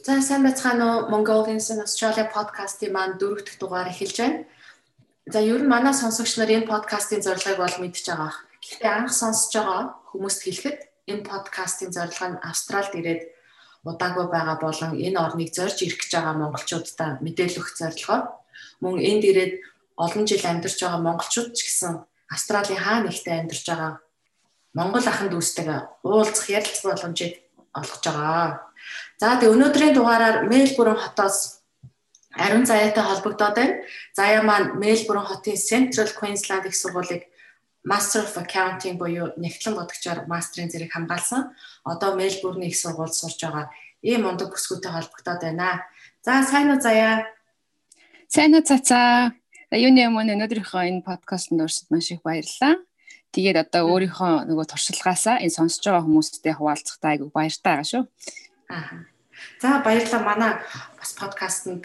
За сайн байцгаана уу Mongolians in Australia подкастын маань дөрөв дэх дугаар эхэлж байна. За ер нь манай сонсогч нар энэ подкастын зорилгыг бол мэдж байгаа. Гэхдээ анх сонсож байгаа хүмүүст хэлэхэд энэ подкастын зорилго нь Австралид ирээд удаагүй байгаа болон энэ орныг зорж ирэх гэж байгаа монголчуудаа мэдээлэл өгөх зорилгоор мөн энд ирээд олон жил амьдарч байгаа монголчууд ч гэсэн Австралийн хаа нэгтээ амьдарч байгаа монгол ахын дүүстэйгээ уулзах ярилцах боломжийг олгож байгаа. За тэгээ өнөөдрийн дугаараар Мельбурн хотоос ариун заяатай холбогдоод байна. Заяа маань Мельбурн хотын Central Queensland их сургуулийг Master of Accounting буюу нэгтлэн бодгчоор мастрын зэрэг хамгаалсан. Одоо Мельбурны их сургуульд сурж байгаа ийм мундаг бүсгүйтэй холбогдоод байна. За сайн уу Заяа? Сайн уу цацаа. Юуны юм өнөөдрийнхөө энэ подкастт орсод маш их баярлалаа. Тэгээд одоо өөрийнхөө нөгөө туршлагаасаа энэ сонсож байгаа хүмүүстэй хуваалцахтаа айгу баяртай байгаа шүү. Аа. За баярлалаа манай бас подкастэнд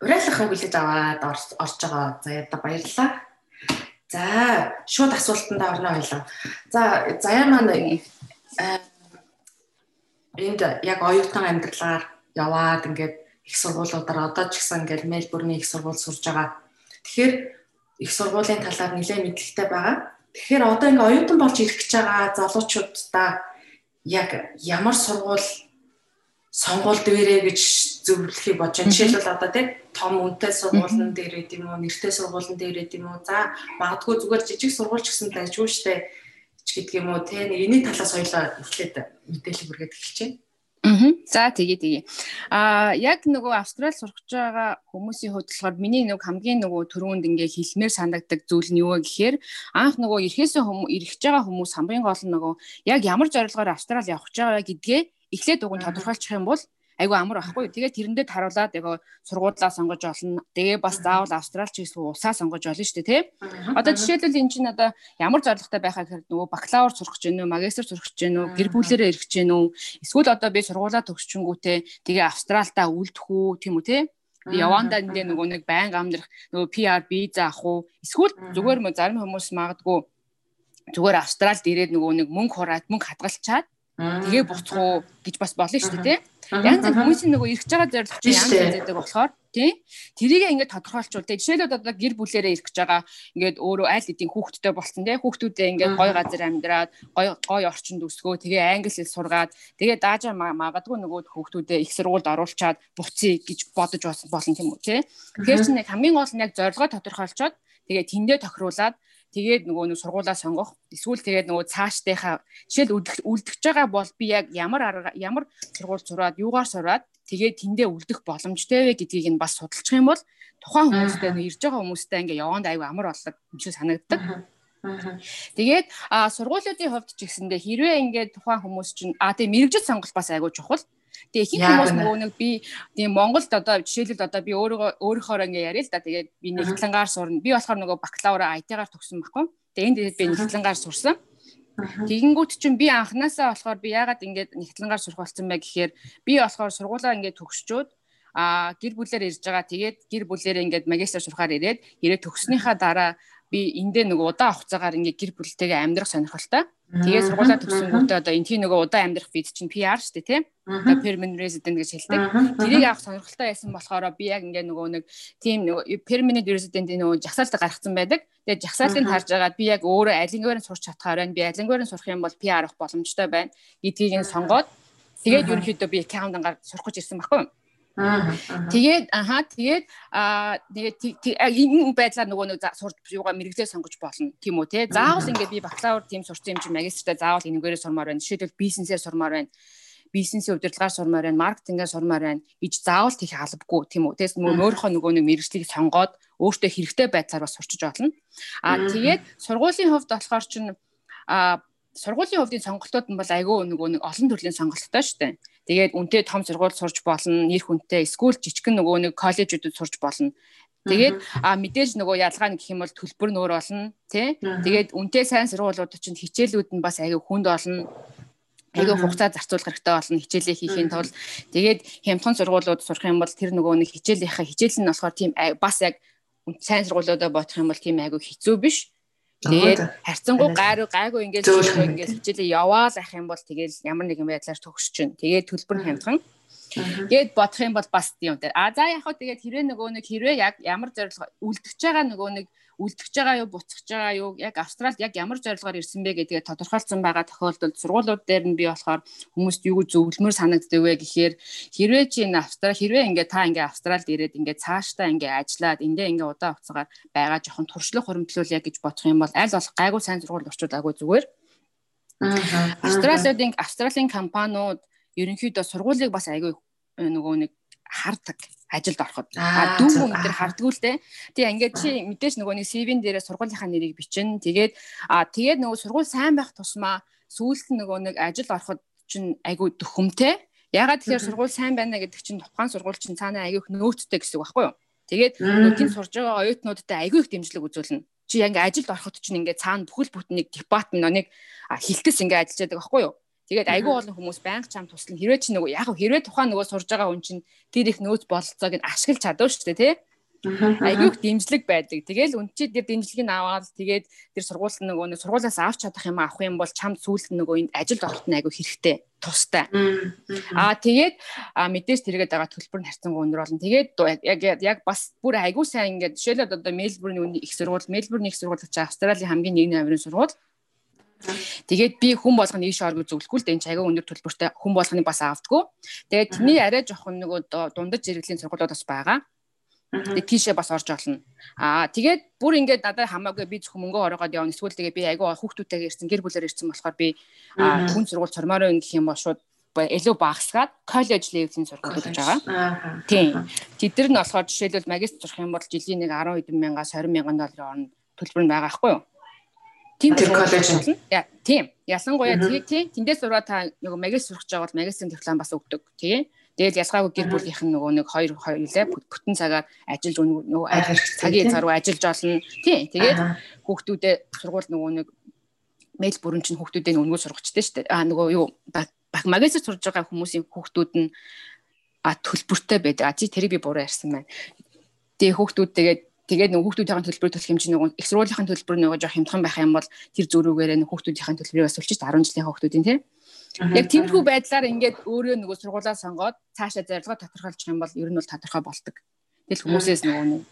урайлах хүлээж аваад орж байгаа. За яда баярлалаа. За шууд асуултанд орно ойлоо. За заяа маань энд яг оюутан амьдралаар яваад ингээд их сургуулиудаар одоо ч гэсэн ингээд Мельбурний их сургууль сурж байгаа. Тэгэхээр их сургуулийн талаар нэлээд мэдлэгтэй байгаа. Тэгэхээр одоо ингээд оюутан болж ирэх гэж байгаа залуучуудаа яг ямар сургууль сонгуул дээрээ гэж зөвлөхийг бодож байна. Жишээлбэл одоо тийм том үнэтэй сургуулийн дээр гэдэг юм уу, нэртэй сургуулийн дээр гэдэг юм уу. За магадгүй зүгээр жижиг сургууль ч гэсэн дайжгүй штэ гэдэг юм уу. Тэ энэний талаас хоёлаа эхлээд мэдээлэл бүргээд байна. Аа. За тэгээ тэгээ. Аа яг нөгөө Австрали сурч байгаа хүмүүсийн хувьд болохоор миний нэг хамгийн нөгөө төрөнд ингээ хэлмээр санагддаг зүйл нь юу вэ гэхээр анх нөгөө ирэхээс хүмүүс ирэх байгаа хүмүүс хамгийн гол нь нөгөө яг ямар зорилгоор Австрали явах гэж байгаа гэдгээ эхлээд уг нь тодорхойлчих юм бол айгүй амар байхгүй. Тэгээд тэрэндээ таруулаад яг сургуулаа сонгож олно. Тэгээ бас заавал австралч гэсэн усаа сонгож олно шүү дээ, тий. Одоо жишээлбэл эн чинь одоо ямар зорилготой байхаа гэхээр нөгөө бакалавр сурах гэж байна уу, магистр сурах гэж байна уу, гэр бүлээрээ ирэх гэж байна уу? Эсвэл одоо би сургуулаа төгсчөнгүүтээ тэгээ австралтаа үлдэх үү, тийм үү, тий. Явандаа энэ нөгөө нэг байнга амнах нөгөө PR виза авах уу? Эсвэл зүгээр мө зарим хүмүүс магадгүй зүгээр австралд ирээд нөгөө нэг мөнгө хураад мөнгө хадгалчаад тэгээ буцах уу гэж бас болно шүү дээ тий. Янз бүр хүмүүсийн нөгөө ирэх байгаа зорилго янз янз байдаг болохоор тий. Тэрийг ингээд тодорхойлчвал тий. Жишээлбэл одоо гэр бүлээрээ ирэх гэж байгаа ингээд өөрөө айл эдийн хүүхдтэй болсон тий. Хүүхдүүдээ ингээд гой газар амьдраад гой гой орчинд өсгөө тэгээ англи хэл сургаад тэгээ даажаа магадгүй нөгөө хүүхдүүдээ их сургуульд оруулчаад буцъя гэж бодож болно тийм үү тий. Тэгэхээр чинь яг хамгийн гол нь яг зорилгоо тодорхойлцоод тэгээ тэндээ тохируулаад тэгээд нөгөө нэг сургуулаа сонгох эсвэл тэгээд нөгөө цаашдынхаа жишээл үлдэж байгаа бол би яг ямар ямар сургууль сураад юугаар сураад тэгээд тэндээ үлдэх боломжтой вэ гэдгийг нь бас судалчих юм бол тухайн хүмүүстэй ирж байгаа хүмүүстэй ингээ яванд аюу амар боллоо юм шиг санагддаг. Тэгээд сургуулиудын хувьд ч гэсэндээ хэрвээ ингээд тухайн хүмүүс чинь а тийм мэрэгжил сонголт бас аягүй чухал. Тэгээ ихэнх хүмүүс нөгөө нэг би тийм Монголд одоо жишээлбэл одоо би өөрөө өөрийнхөө ингээ яриа л да. Тэгээд би нэгтлэнгаар сурна. Би болохоор нөгөө бакалавра IT-гаар төгсөн байхгүй. Тэгээд энд би нэгтлэнгаар сурсан. Тэгэнгүүт чинь би анханасаа болохоор би яагаад ингээд нэгтлэнгаар сурах болсон бэ гэхээр би болохоор сургуулаа ингээд төгсчөөд а гэр бүлээр ирж байгаа. Тэгээд гэр бүлээрээ ингээд магистр сурахаар ирээд ирээд төгснөхийн дараа би эндээ нөгөө удаан хугацаагаар ингээ гэр бүлтэйгээ амьдрах сонирхолтой. Тэгээ сургуулаа төгсөнгүүтээ одоо энэ тийм нөгөө удаан амьдрах виз чинь PR шүү дээ тийм. Одоо permanent resident гэж хэлдэг. Тэрийг авах сонирхолтой байсан болохоор би яг ингээ нөгөө нэг тийм нөгөө permanent resident-ийн нөгөө жагсаалтаа гаргацсан байдаг. Тэгээ жагсаалтыг харж агаад би яг өөрөө алингээр нь сурч чадхаар байна. Би алингээр нь сурах юм бол PR авах боломжтой байна гэдгийг нь сонгоод тэгээд ерөнхийдөө би аккаунтангаар сурах гэж ирсэн байхгүй юу? Тэгээд аха тэгээд аа энэ байдлаар нөгөө нэг сурж юугаа мэрэгжлээ сонгож болно тийм үү те. Заавал ингээд би бакалавр тийм сурсан юм чи магистртаа заавал энэгээрээ сурмаар байна. Жишээлбэл бизнесээр сурмаар байна. Бизнесийн удирдлагаар сурмаар байна, маркетингээр сурмаар байна гэж заавал тийх албагүй тийм үү. Тэгээс нөгөө өөрийнхөө нөгөө нэг мэрэгжлийг сонгоод өөртөө хэрэгтэй байдлаар бас сурчиж болно. Аа тэгээд сургуулийн хувьд болохоор чинь аа сургуулийн хувьдын сонголтууд нь бол айгүй нөгөө нэг олон төрлийн сонголттой шүү дээ. Тэгээд үнтэй том сургууль сурч болно, нэр хүнтэй эсвэл жижигхэн нөгөө нэг коллежуудад сурч болно. Тэгээд а мэдээж нөгөө ялгаа нь гэх юм бол төлбөр нөр болно тий. Тэгээд үнтэй сайн сургуулиудад чинь хичээлүүд нь бас аягүй хүнд болно. Айгүй хугацаа зарцуулах хэрэгтэй болно хичээлээ хийхийн тулд тэгээд хямдхан сургуулиуд сурах юм бол тэр нөгөө нэг хичээлийнхаа хичээл нь болохоор тийм бас яг сайн сургуулиудаа бодох юм бол тийм айгүй хэцүү биш Тэгээд харьцангуй гайруу гайгүй ингээд ингээд хичээлээ яваал ах юм бол тэгээд ямар нэгэн байдлаар төгсөж чинь. Тэгээд төлбөр нь хямдхан. Гээд бодох юм бол бас тийм үү. А за яг хөө тэгээд хэрвээ нөгөө нэг хэрвээ яг ямар зорилго үлдчихэж байгаа нөгөө нэг үлдчихэж байгаа юу буцчихж байгаа юу? Яг Австралид яг ямар зорилгоор ирсэн бэ гэдгээ тодорхойлсон байгаа тохиолдолд сургуулиуд дээр нь би болохоор хүмүүст юу зөвлөмөр санагддаг вэ гэхээр хэрвээ чи энэ Австрал хэрвээ ингээ та ингээ Австралид ирээд ингээ цаашдаа ингээ ажиллаад эндээ ингээ удаан хугацаагаар байгаа жоохон туршлага хуримтлуулъя гэж бодох юм бол аль болох гайгүй сайн сургууль очиод агай зүгээр. Австралиудын Австралийн компаниуд ерөнхийдөө сургуулийг бас айгүй нөгөө нэг хардаг ажилд ороход а дүү хүн дээр хардггүй л дээ. Тэгээ ингээд чи мэдээж нөгөө нэг CV-н дээрээ сургуулийнхаа нэрийг бичин. Тэгээд а тэгээд нөгөө сургууль сайн байх тусмаа сүүлд нь нөгөө нэг ажил ороход чинь айгүй дөхөмтэй. Ягаад тэгэхээр сургууль сайн байна гэдэг чинь тухайн сургууль чинь цаанаа айгүйх нөөцтэй гэсэн үг байхгүй юу? Тэгээд нүдийн сурж байгаа оюутнуудтай айгүй их дэмжлэг үзүүлнэ. Чи яг ажилд ороход чинь ингээд цаана бүхэл бүтнийг департмент нэг хилтэс ингээд ажиллаж байгаа байхгүй юу? Тэгээд айгүй олон хүмүүс байнга чам туслан хэрвээ чи нөгөө яг хэрвээ тухайн нөгөө сурж байгаа хүн чинь тэр их нөөц бололцоог нь ашиглаж чадав шүү дээ тий. Айгүй их дэмжлэг байдаг. Тэгээл үнчид тэр дэмжлэгийг аваад тэгээд тэр сургуульд нөгөө нэг сургуулиас авч чадах юм авах юм бол чамд сүүлд нөгөө энд ажилд орохт нь айгүй хэрэгтэй тустай. Аа тэгээд мэдээж тэргээд байгаа төлбөр нь харьцангуй өндөр болно. Тэгээд яг яг бас бүр айгүй сайн ингээд жишээлбэл одоо Мельбурний их сургууль, Мельбурний их сургууль гэж Австралийн хамгийн нэгний авирын сургууль Тэгээд би хүн болгоны ийш орго зөвлөхгүй л дээ энэ чайгаа өндөр төлбөртэй хүн болгоны бас аавдггүй. Тэгээд тэрний арай жоохон нөгөө дундаж зэрэглэлийн сургуулиуд бас байгаа. Тэгээд тийшээ бас орж олно. Аа тэгээд бүр ингээд надад хамаагүй би зөвхөн мөнгө ороогоод явна. Эсвэл тэгээд би айгүй хүүхдүүдтэйгээ ирсэн гэр бүлээр ирсэн болохоор би хүн сургууль цормоор ин гэх юм бол шууд илүү багасгаад коллеж левлийн сургуулиуд гэж байгаа. Тийм. Тэд нар нь болохоор жишээлбэл магистр сурах юм бол жилийн нэг 10 хэдэн мянгаас 20 мянган долларын төлбөр нь байгаа байхгүй юу? Тийм тэр коллеж нь. Яа, тийм. Ялангуяа тэгээ тий тэндээс сураад та нөгөө магистр сурах бол магистрийн диплом бас өгдөг. Тий. Тэгэл ялгаагүй гэр бүлийнх нь нөгөө нэг хоёр хоёулаа бүтэн цагаар ажиллаж нөгөө цагийн цаг руу ажиллаж олно. Тий. Тэгээд хүүхдүүдээ сургууль нөгөө нэг мэйл бүрэн чинь хүүхдүүдээ өнгөө сургачтай шүү дээ. Аа нөгөө юу магистр сурж байгаа хүмүүсийн хүүхдүүд нь а төлбөртэй байдаг. А чи тэрийг би буруу ярьсан байна. Тэгээ хүүхдүүд тэгээд Тэгээд нөгөө хүүхдүүдийн төлбөр төлөх хэмжээ нөгөө их сургуулийн төлбөр нөгөө жоох хямдхан байх юм бол тэр зөрүүгээрээ нөгөө хүүхдүүдийн төлбөрийг бас үлчиж 10 жилийн хүүхдүүдийн тийм. Яг тиймэрхүү байдлаар ингээд өөрөө нөгөө сургуулаа сонгоод цаашаа зорилгоо тодорхойлчих юм бол ер нь бол тодорхой болдог. Тэгэл хүмүүсээс нөгөө нэг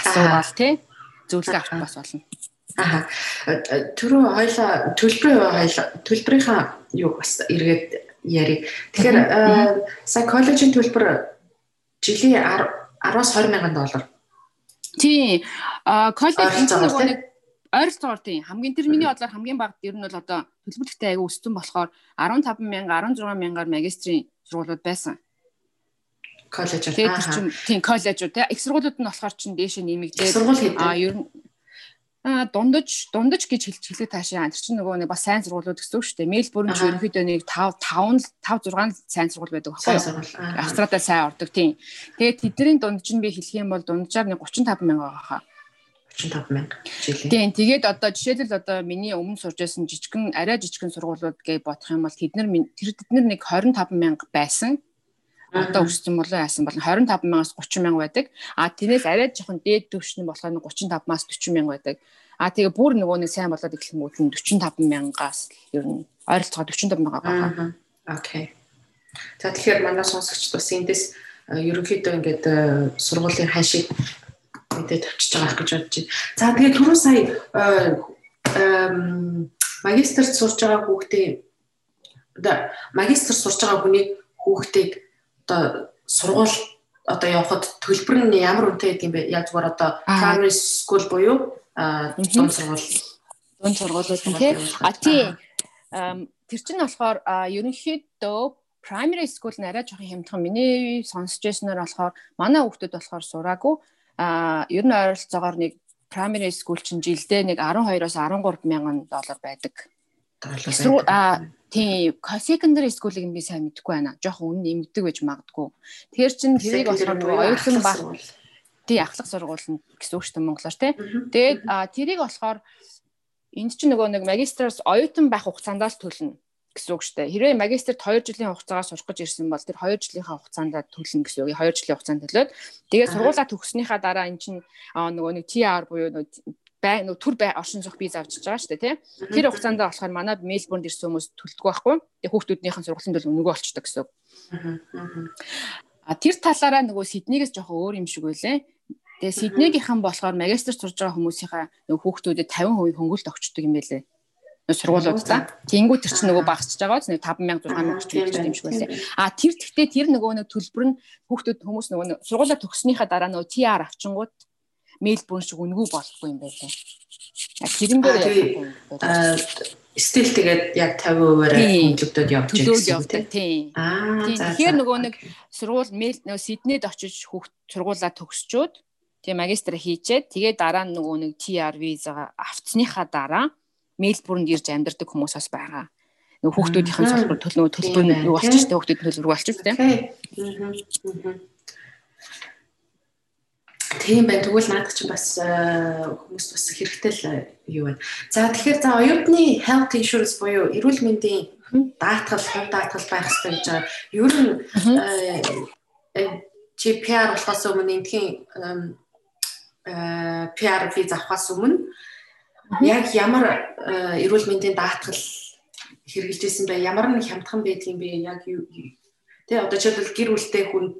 асуувал тийм зөвлөгөө авах бас болно. Аа. Түрүү хоёлаа төлбөрийн хоёлаа төлбөрийнхаа юу бас эргээд ярив. Тэгэхээр сая коллежийн төлбөр жилийн 10-аас 20 мянган доллар Тийм. А коллеж нэг ойролцоогоор тийм хамгийн тэр миний бодлоор хамгийн бага ер нь бол одоо төлбөрлөгтэй аяга өссөн болохоор 15 мянга 16 мянгаар магистрийн сургуулиуд байсан. Коллеж аа. Тийм коллежууд тийм их сургуулиуд нь болохоор чинь дээшээ нэмэгдээд а ер нь а дундаж дундаж гэж хэлж хэлээ таашаа. Тэр чинь нөгөө нэг бас сайн сургуулиуд гэсэн үг шүү дээ. Мельбурн ч ерөнхийдөө нэг 5 5 5 6 сайн сургууль байдаг байхгүй юу? Австралиа сайн ордог тийм. Тэгээд тэдний дундаж нь би хэлэх юм бол дунджаар нэг 35 мянга байгаа хаа. 35 мянга жилийн. Тийм. Тэгээд одоо жишээлбэл одоо миний өмнө сурж байсан жижигхэн арай жижигхэн сургуулиуд гэж бодох юм бол тэд нар тэр тэд нар нэг 25 мянга байсан одоо өссөн болоо яасан бол 25 мянгаас 30 мянга байдаг. А тэрнээс арай жоохон дээд төвшин болохоор 35-аас 40 мянга байдаг. А тэгээ бүр нөгөө нэг сайн болоод эхлэх мүүд нь 45 мянгаас ер нь ойролцоогоо 45 мянга байгаа. Окей. За тэгэхээр манай сонсогчд бас эндээс э, ерөнхийдөө ингээд э, сургуулийн хашиг мэдээ тавьчихж байгаа гэж бодож байна. За тэгээ түрүү сая э, магистрт сурж байгаа хүүхдээ магистр сурж байгаа хүний хүүхдийг одоо сургууль одоо явхад төлбөр нь ямар үнэтэй гэдэг юм бэ? Яг зүгээр одоо primary school буюу дунд сургууль. Дунд сургуулиуд нь тий. А тий. Тэр чинь болохоор ерөнхийдөө primary school нь арай жоохон хямдхан. Миний сонсч байснаар болохоор манай хүүхдүүд болохоор сураагүй. А ер нь ойролцоогоор нэг primary school чинь жилдээ нэг 12-оос 13 мянган доллар байдаг. А Тийм, secondary school-ыг би сайн мэдэхгүй байна. Жохон үнэ нэмэгдэг байж магадгүй. Тэгэхээр чин тэрийг болохоор нөгөө оюутан баг тий ахлах сургууль гэсэн үг шүү дээ монголоор тий. Тэгээд тэрийг болохоор энд чинь нөгөө нэг магистраас оюутан байх хугацаанд л төлнө гэсэн үг шүү дээ. Хэрвээ магистрт 2 жилийн хугацаагаар сурах гэж ирсэн бол тэр 2 жилийнхаа хугацаанд төлнө гэсэн үг. 2 жилийн хугацаанд төлөөд тэгээд сургуулаа төгснөхийн дараа эн чинь нөгөө нэг TR буюу нөгөө бай нөө төр бай оршин суух виз авчиж байгаа шүү дээ тий. Тэр хугацаанд болохоор манай Мельбурнд ирсэн хүмүүс төлдөг байхгүй. Тэгээ хүүхдүүднийхэн сургуулийн төлөв өнгөө олчдаг гэсэн. А тэр талаараа нөгөө Сиднейгээс жоохон өөр юм шиг байлээ. Тэгээ Сиднейгийнхан болохоор магистр сурж байгаа хүмүүсийнхаа нөгөө хүүхдүүдэд 50% хөнгөлөлт өгчдөг юм байлээ сургуулиудаа. Тэнгүү тэр чинь нөгөө багасч байгаа ч нэг 5000 6000 орчим гэж юм шиг байсан. А тэр тэгтээ тэр нөгөө нэг төлбөр нь хүүхдүүд хүмүүс нөгөө сургуулаа төгснөхийн дараа нөгөө TR авчингууд Мельбурн шиг үнгүй болохгүй юм байлаа. Дээр яг стил тэгээд яг 50%-аар хөндлөгдөд явж байгаа тийм. Аа. Тэгэхээр нөгөө нэг сургууль нөгөө Сиднейд очиж хүүхд сургуулаа төгсчөөд тийм магистр хийчээд тэгээд дараа нь нөгөө нэг TR визага авцсныхаа дараа Мельбурнд ирж амьдардаг хүмүүс бас байгаа. Нөгөө хүүхдүүдийн салбар төлнөө төлбөр юу болчих вэ? Хүүхдүүд төлбөр болчих тийм. Тийм байна. Тэгвэл наад чинь бас э, хүмүүс бас хэрэгтэй л э, юу байна. За тэгэхээр за оюутны health insurance буюу эрүүл мэндийн даатгал, хувь даатгал байх хэрэгтэй гэж байгаа. Ер нь чи PR болохоос өмнө эндхийн PR виз авахаас өмнө яг ямар эрүүл мэндийн даатгал хэрэгжилж исэн бэ? Ямар нэг хямдхан байдгийн бэ? Яг юу Тэ одоо жишээлбэл гэр бүлтэй хүн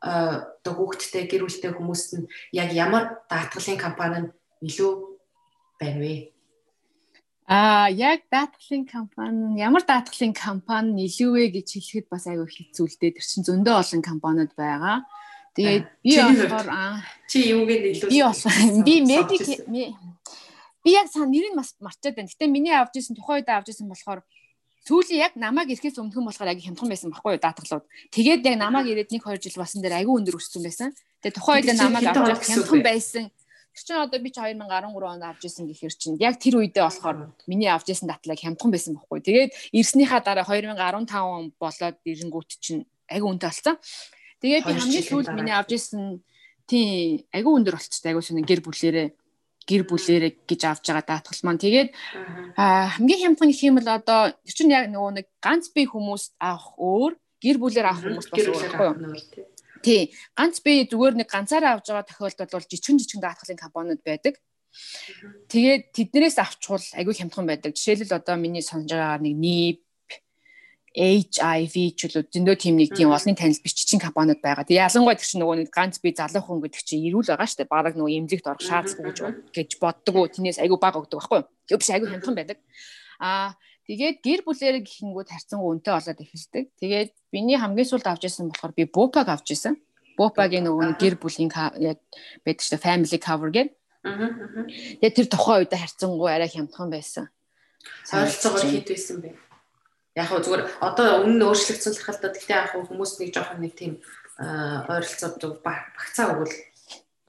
одоо хүүхдтэй гэр бүлтэй хүмүүс нь яг ямар даатгалын компани нь илүү байна вэ? Аа яг даатгалын компани ямар даатгалын компани нь илүү вэ гэж хэлэхэд бас айгүй хэцүү л дээ. Тэр чинь зөндөө олон компаниуд байгаа. Тэгээд би болохоор чи юугээд илүү би болохоор би медик би яг сан нэрийг бас марчаад байна. Гэтэ миний авч исэн тухайн үед авч исэн болохоор Сүүлийн яг намайг ирэхээс өмнөхөн болохоор аяг хямдхан байсан байхгүй юу даатгалууд. Тэгээд яг намайг ирээд 1 2 жил басан дээр аягүй өндөр өссөн байсан. Тэгээд тухайн үед намайг авч хямдхан байсан. Тэр чинь одоо би чи 2013 онд авч исэн гэхэр чинь яг тэр үедээ болохоор миний авч исэн датлаг хямдхан байсан байхгүй. Тэгээд ирснийхаа дараа 2015 он болоод ирэнгүүт чинь аягүй үнэтэй болсон. Тэгээд би хамгийн сүүлд миний авч исэн тий аягүй өндөр болчихсон аягүй шинэ гэр бүлээрээ гэр бүлээрээ гэж авч байгаа даатгал маань. Тэгээд хамгийн хямдхан гэх юм бол одоо чинь яг нөгөө нэг ганц бие хүмүүс авах өөр, гэр бүлээр авах хүмүүс бас өөр байхгүй юу? Тий. Ганц бие зүгээр нэг ганцаараа авч байгаа тохиолдолд бол жижигэн жижигэн даатгалын компаниуд байдаг. Тэгээд тэднэрээс авчвал айгүй хямдхан байдаг. Жишээлбэл одоо миний сонсож байгаа нэг NIP HIV ч үлээ зөндөө тийм нэг тийм олонний танил биш чичийн компаниуд байгаа. Тэгээ ялангуяа тэр чинь нөгөө нэг ганц би залуу хүн гэдэг чинь ирүүл байгаа шүү дээ. Бараг нөгөө эмзэгт орох шаардлагагүй гэж гэж боддог уу. Тинээс айгүй бага өгдөг байхгүй юу? Тэг биш айгүй хямдхан байдаг. Аа тэгээд гэр бүлээр гихэнгүүд харьцангуй үнэтэй болоод эхэлдэг. Тэгээд биний хамгийн сүүлд авч ирсэн болохоор би Бупаг авч ирсэн. Бупагийн нөгөө гэр бүлийн яг байдаг шүү дээ family cover гэдэг. Тэгээд тэр тухайн үед харьцангуй арай хямдхан байсан. Ойролцоогоор хэд байсан бэ? Яг хөө зүгээр одоо өмнө нь өөрчлөгдсөн л хальтаа гэхдээ яг хүмүүс нэг жоохон нэг тийм ойролцоод багцаа өгвөл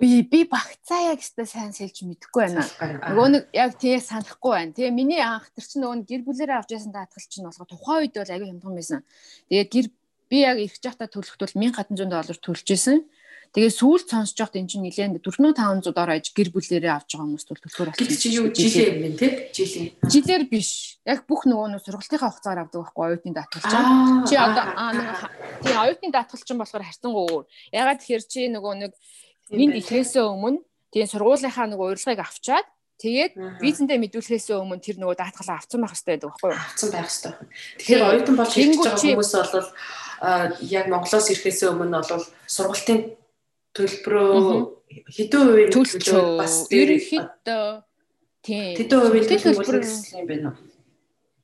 би би багцаа яг өстой сайн сэлж мэдэхгүй байна. Нөгөө нэг яг тэгээ санахгүй байна. Тэгээ миний анх тэр чинь нөгөө гэр бүлээрээ авч ясан даатгал чинь болохоо тухайн үед бол аягүй хямдхан байсан. Тэгээд гэр би яг ирэх жахта төлөхдөл 1700 доллар төлж исэн. Тэгээ сүүлд сонсож байхад эн чинь нэлээд 4500 доор аж гэр бүлээрээ авч байгаа хүмүүс төлөвлөөр болсон. Чи юу жилээ юм бэ те? Жилээ. Жилээр биш. Яг бүх нөгөө нь сургалтынхаа хугацаар авдаг байхгүй оюутны даатгалч. Чи одоо тий оюутны даатгалч болохоор харьцангуй өөр. Ягаад тэгэхээр чи нөгөө нэг энд ихэхээс өмнө тий сургуулийнхаа нөгөө урилгыг авчаад Тэгээд визэндээ мэдүүлэхээс өмнө тэр нөгөө даатгалаа авсан байх хэрэгтэй байдаг байхгүй юу? Авсан байх хэрэгтэй. Тэгэхээр оюутан болж ирж байгаа хүмүүс бол яг Монголоос ирэхээс өмнө бол сургалтын төлбөрөө хэдэн хувийн төлбөрөө бас ерөнхийдөө тийм. хэдэн хувийн төлбөр юм бэ нөө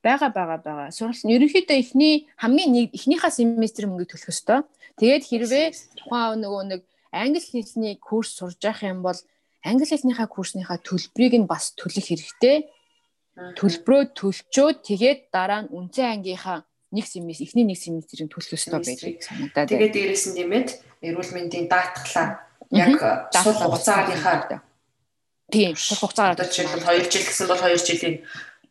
бага бага бага. Сургалт нь ерөнхийдөө эхний хамгийн нэг эхнийхээ семестр мөнгө төлөх ёстой. Тэгээд хэрвээ тухайн нөгөө нэг англи хэлний курс сурж явах юм бол англи хэлнийхээ курсныхаа төлбөрийг нь бас төлөх хэрэгтэй. Төлбөрөө төлчөөд тэгээд дараа нь үнцэн ангийнхаа нэг семестр эхний нэг семестрийг төлөх ёстой байдаг санагдаад. Тэгээд дээрээс нь нэмээд эрүүл мэндийн даатгалаа яг сул хугацааныхаа тийм сул хугацаагаар одоо жишээлбэл 2 жил гэсэн бол 2 жилийн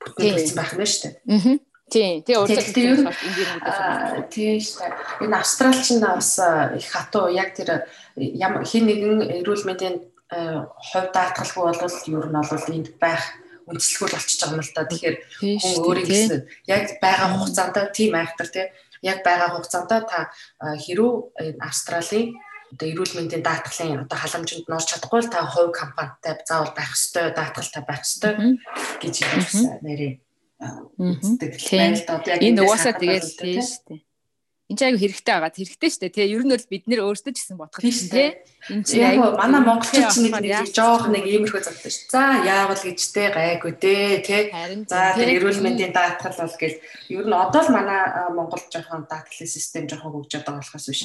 бүтэн төлсөн байх нь шүү дээ. Аа. Тийм. Тэгээ урьдчилан ер нь тийм шүү дээ. Энэ австрал ч бас их хатуу яг тэр хин нэгэн эрүүл мэндийн хувь даатгалгүй бол ер нь бол энд байх үндэслэгүүл болчихж байгаа юм л да. Тэгэхээр хүн өөрийн гэсэн яг байгаа хугацаанд тийм айхтар тий яг байгаа хугацаанд та хэрүү Австралийн одоо эрүүл мэндийн даатгалын одоо халамжинд норч чадахгүй л та хувь компанитай заавал байх ёстой даатгалтай байх ёстой гэж хэлсэн нэрээ. Үздэг энэ угаасаа тэгээд тийм шүү дээ энэ ч аягүй хэрэгтэй байгаа. Хэрэгтэй шүү дээ. Тэгээ ер нь бол бид нэр өөрсдөө ч гэсэн бодох тийм тий. Энэ чи аягүй манай монголчууд ч нэг жоох нэг иймэрхүү зовтой шүү. За яавал гэжтэй гайгүй дээ тий. За тэр эрүүл мэндийн даатгал бол гэл ер нь одоо л манай монгол жоохон даатгалын систем жоохон хөгжөөд байгаа болохоос биш.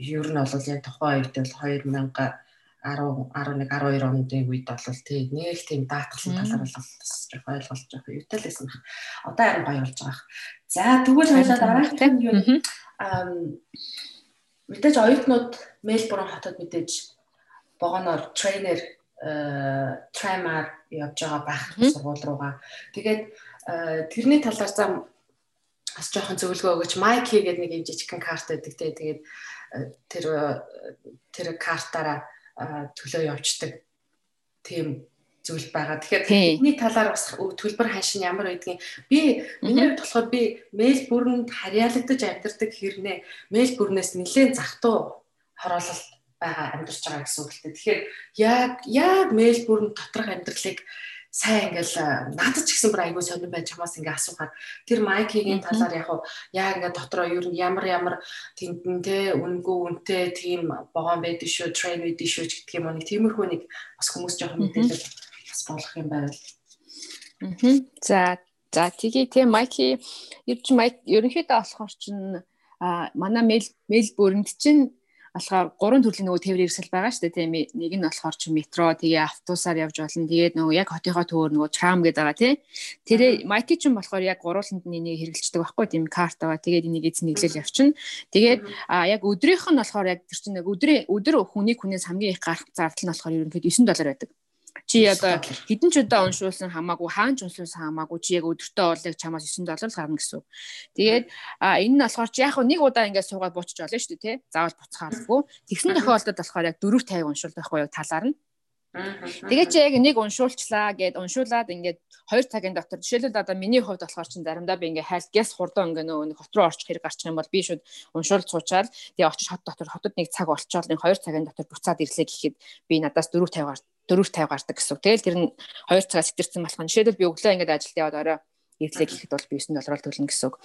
Ер нь бол яг тухайн үед бол 2000 10 11 12 оны үед бол тий нэг тийм даатгалын талаар бол бас жоох ойлголт жоох юутай л байсан баг. Одоо харин гоё болж байгаа. За тэгвэл хоёлаа дараах нь юу мэдээж оюутнууд Мельбурн хотод мэдээж богоноор трейнер трамаар явж байгаа байх сургууль руугаа. Тэгээд тэрний талаар зам бас жоохон зөвлөгөө өгөөч. Майки гэдэг нэг юм жижигхэн карт байдаг те. Тэгээд тэр тэр картаараа төлөө явждаг тийм зүйл байгаа. Тэгэхээр бидний талаар бас төлбөр ханшин ямар байдгийг би миний хувьд болохоор би мэйл бүрэнд харьяалагдаж амьдардаг хэрнээ мэйл бүрнээс нэлээд захтуу хороолол байгаа амьдарч байгаа гэсэн үг л дээ. Тэгэхээр яг яг мэйл бүрэн доторх амьдралыг сайн ингээл надад ч гэсэн бүр айгүй сонирн байж чамаас ингээ асуухаар тэр майкигийн талаар яг яа ингээ дотроо ер нь ямар ямар тэмдэн те үнгүй үнтэй тийм богоон байдаг шүү трейн байдаг шүү гэдэг юм уу нэг тиймэрхүү нэг бас хүмүүс жоохон мэдээлэл болох юм байвал. Аа. За за тэгээ тийм майки ерч майк ерөнхийдөө болохоор чинь манай мэйл мэйл бүрэнд чинь болохоор гурван төрлийн нөгөө тээвэр ирсэл байгаа шүү дээ. Тийм нэг нь болохоор чи метро тэгээ автобусаар явж болно. Тэгээд нөгөө яг хотынхоо төвөр нөгөө трам гэдэг байгаа тий тэрэ майки ч юм болохоор яг гурууланд нь энийг хэрэгжилдэг байхгүй тийм карт байгаа. Тэгээд энийг эзнэглэл явчихна. Тэгээд а яг өдрийнх нь болохоор яг тэр чинь өдрийн өдөр хүний хүнээс хамгийн их гарах зардал нь болохоор ерөнхийдөө 9 доллар байдаг Чи одоо хэдэн ч удаа уншуулсан хамаагүй хаан ч уншуулсан хамаагүй чи яг өдөртөө бол яг чамаас 9 доллар гарна гэсэн. Тэгээд энэ нь болохоор чи яг нэг удаа ингээд суугаад буучж олно шүү дээ тий. Заавал буцхааргүй. Тэгсэн тохиолдолд болохоор яг 4 50 уншуулт байхгүй юу талаар нь. Тэгээ чи яг нэг уншуулчлаа гэд уншуулад ингээд 2 цагийн дотор жишээлбэл одоо миний хувьд болохоор чин заримдаа би ингээ хайл гэс хурдан ингээ нөгөө хот руу орчих хэрэг гарчих юм бол би шууд уншуул цуучаал тэгээ очиж хот дотор хотод нэг цаг болчоод нэг 2 цагийн дотор буцаад ирлээ гэхэд би надаас 4 50 гарт 4 50 гардаг гэсэн. Тэгэл тэр нь 2 цагаас сэтэрсэн болох нь. Жишээлбэл би өглөө ингээд ажилд яваад орой ирлээ гэхэд бол би 9 доллараар төлнө гэсэн үг.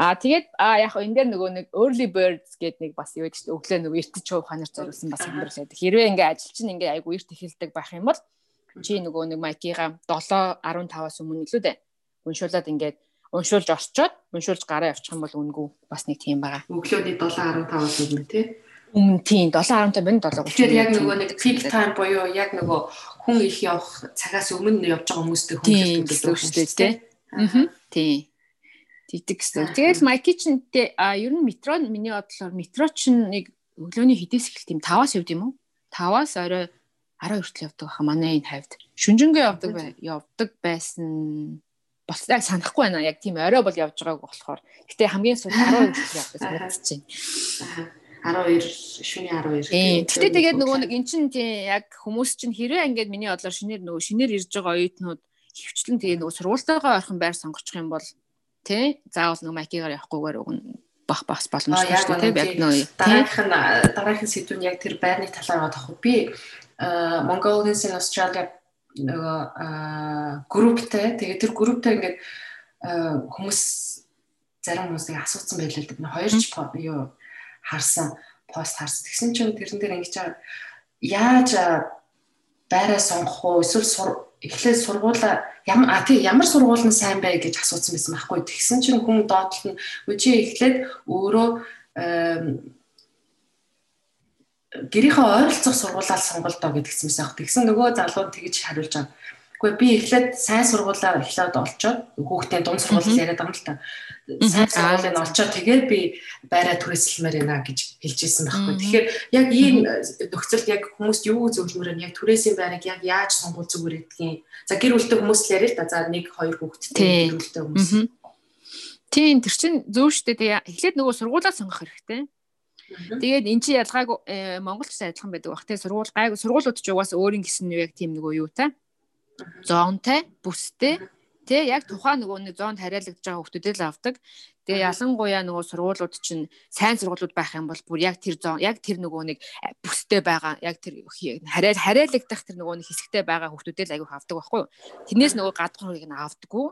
Аа тэгээд аа яг энэ дээр нөгөө нэг early birds гэдэг нэг бас юу чинь өглөө нөгөө эрт чуу ханаар зориулсан бас хэмбэр байдаг. Хэрвээ ингээ ажил чинь ингээ айгу эрт эхэлдэг байх юм бол чи нөгөө нэг майкига 7 15-аас өмнө илүү дээ. Уншуулад ингээд уншуулж орчоод уншуулж гараа явчих юм бол үнгүй бас нэг тийм байгаа. Өглөөний 7 15-аас өмнө тий өмнө тийм 7.5 минут 7:30. Тэгэхээр яг нөгөө нэг peak time буюу яг нөгөө хүн их явах цагаас өмнө явж байгаа хүмүүстэй хүн хэлдэг шүү дээ тий. Аа. Тийм. Тэгдэг гэсэн. Тэгэл Майки чинь а ер нь метро миний бодлоор метро чинь нэг өглөөний хідээс эхэл тийм 5-аас явд юм уу? 5-аас орой 10 хүртэл явдаг хаа манай энэ хавьд. Шүнжэнгээ явдаг явдаг байсан яг санахгүй байна. Яг тийм орой бол явж байгааг болохоор. Гэтэ хамгийн сүүл 10 хүртэл явдаг санагдаж байна. 12 шөнийн 12. Гэтэ тэгээд нөгөө нэг эн чинь тий яг хүмүүс чинь хэрвээ ингээд миний бодлоор шинээр нөгөө шинээр ирж байгаа оюутнууд хөвчлэн тэгээ нөгөө сургуультайгаа ойрхон байр сонгочих юм бол тий заавал нөгөө майкигаар явахгүйгээр өгнө бах бас боломжтой шүү дээ яг нь дараагийн сэдв нь яг тэр байрны талаар бодох уу би Mongolians in Australia нөгөө групптэй тэгээ тэр групптэй ингээд хүмүүс зарим хүмүүсийг асуусан байлаа л дээ. Хоёр ч юу харсан пост харсан. Тэгсэн чинь тэрэн дээр ингэж яаж байраа сонгох уу эсвэл эхлээд сургуулаа ямар а тий ямар сургууль нь сайн бай гэж асуусан байсан байхгүй. Тэгсэн чинь хүн доотлол нь үчи эхлээд өөрөө гэрийнхээ ойролцох сургуулаа сонголтоо гэдгсэн байсан. Тэгсэн нөгөө залуу тэгж хариулж байгаа. Гэхдээ би эхлээд сайн сургуулаа эхлээд олцоод хүүхдээ дунд сургууль яриад байгаа юм л та. Сайн сургуулийг олцоод тэгээд би байраа түрээсэлмээр байна гэж хэлж ирсэн байхгүй. Тэгэхээр яг ийм нөхцөлд яг хүмүүст юу зөвлөмөр нь яг түрээсийн байрыг яг яаж сонгуул зүгээр гэдгийг. За гэр бүлтэй хүмүүс л яриа л та. За нэг хоёр хүүхэдтэй гэр бүлтэй хүмүүс. Тийм тэр чин зөв штэ тэгээ эхлээд нөгөө сургуулаа сонгох хэрэгтэй. Тэгээд эн чинь ялгаагүй э, Монголч адилхан байдаг бах те сургууль гайгүй сургуулиуд ч угаасаа өөрийн гэсэн нэг яг тийм нөгөө юу та зоонтой, бүстэй тий яг тухайн нөгөө нэг зоонд хариалагдж байгаа хүмүүстэй л авдаг. Тэгээ ялангуяа нөгөө сургуулиуд чинь сайн сургуулиуд байх юм бол бүр яг тэр яг тэр нөгөө нэг бүстэй байгаа яг тэр хараа харайлагдах тэр нөгөө нэг хэсэгтэй байгаа хүмүүстэй л аягүй авдаг байхгүй юу. Тэрнээс нөгөө гадуурхыг нь авдаггүй.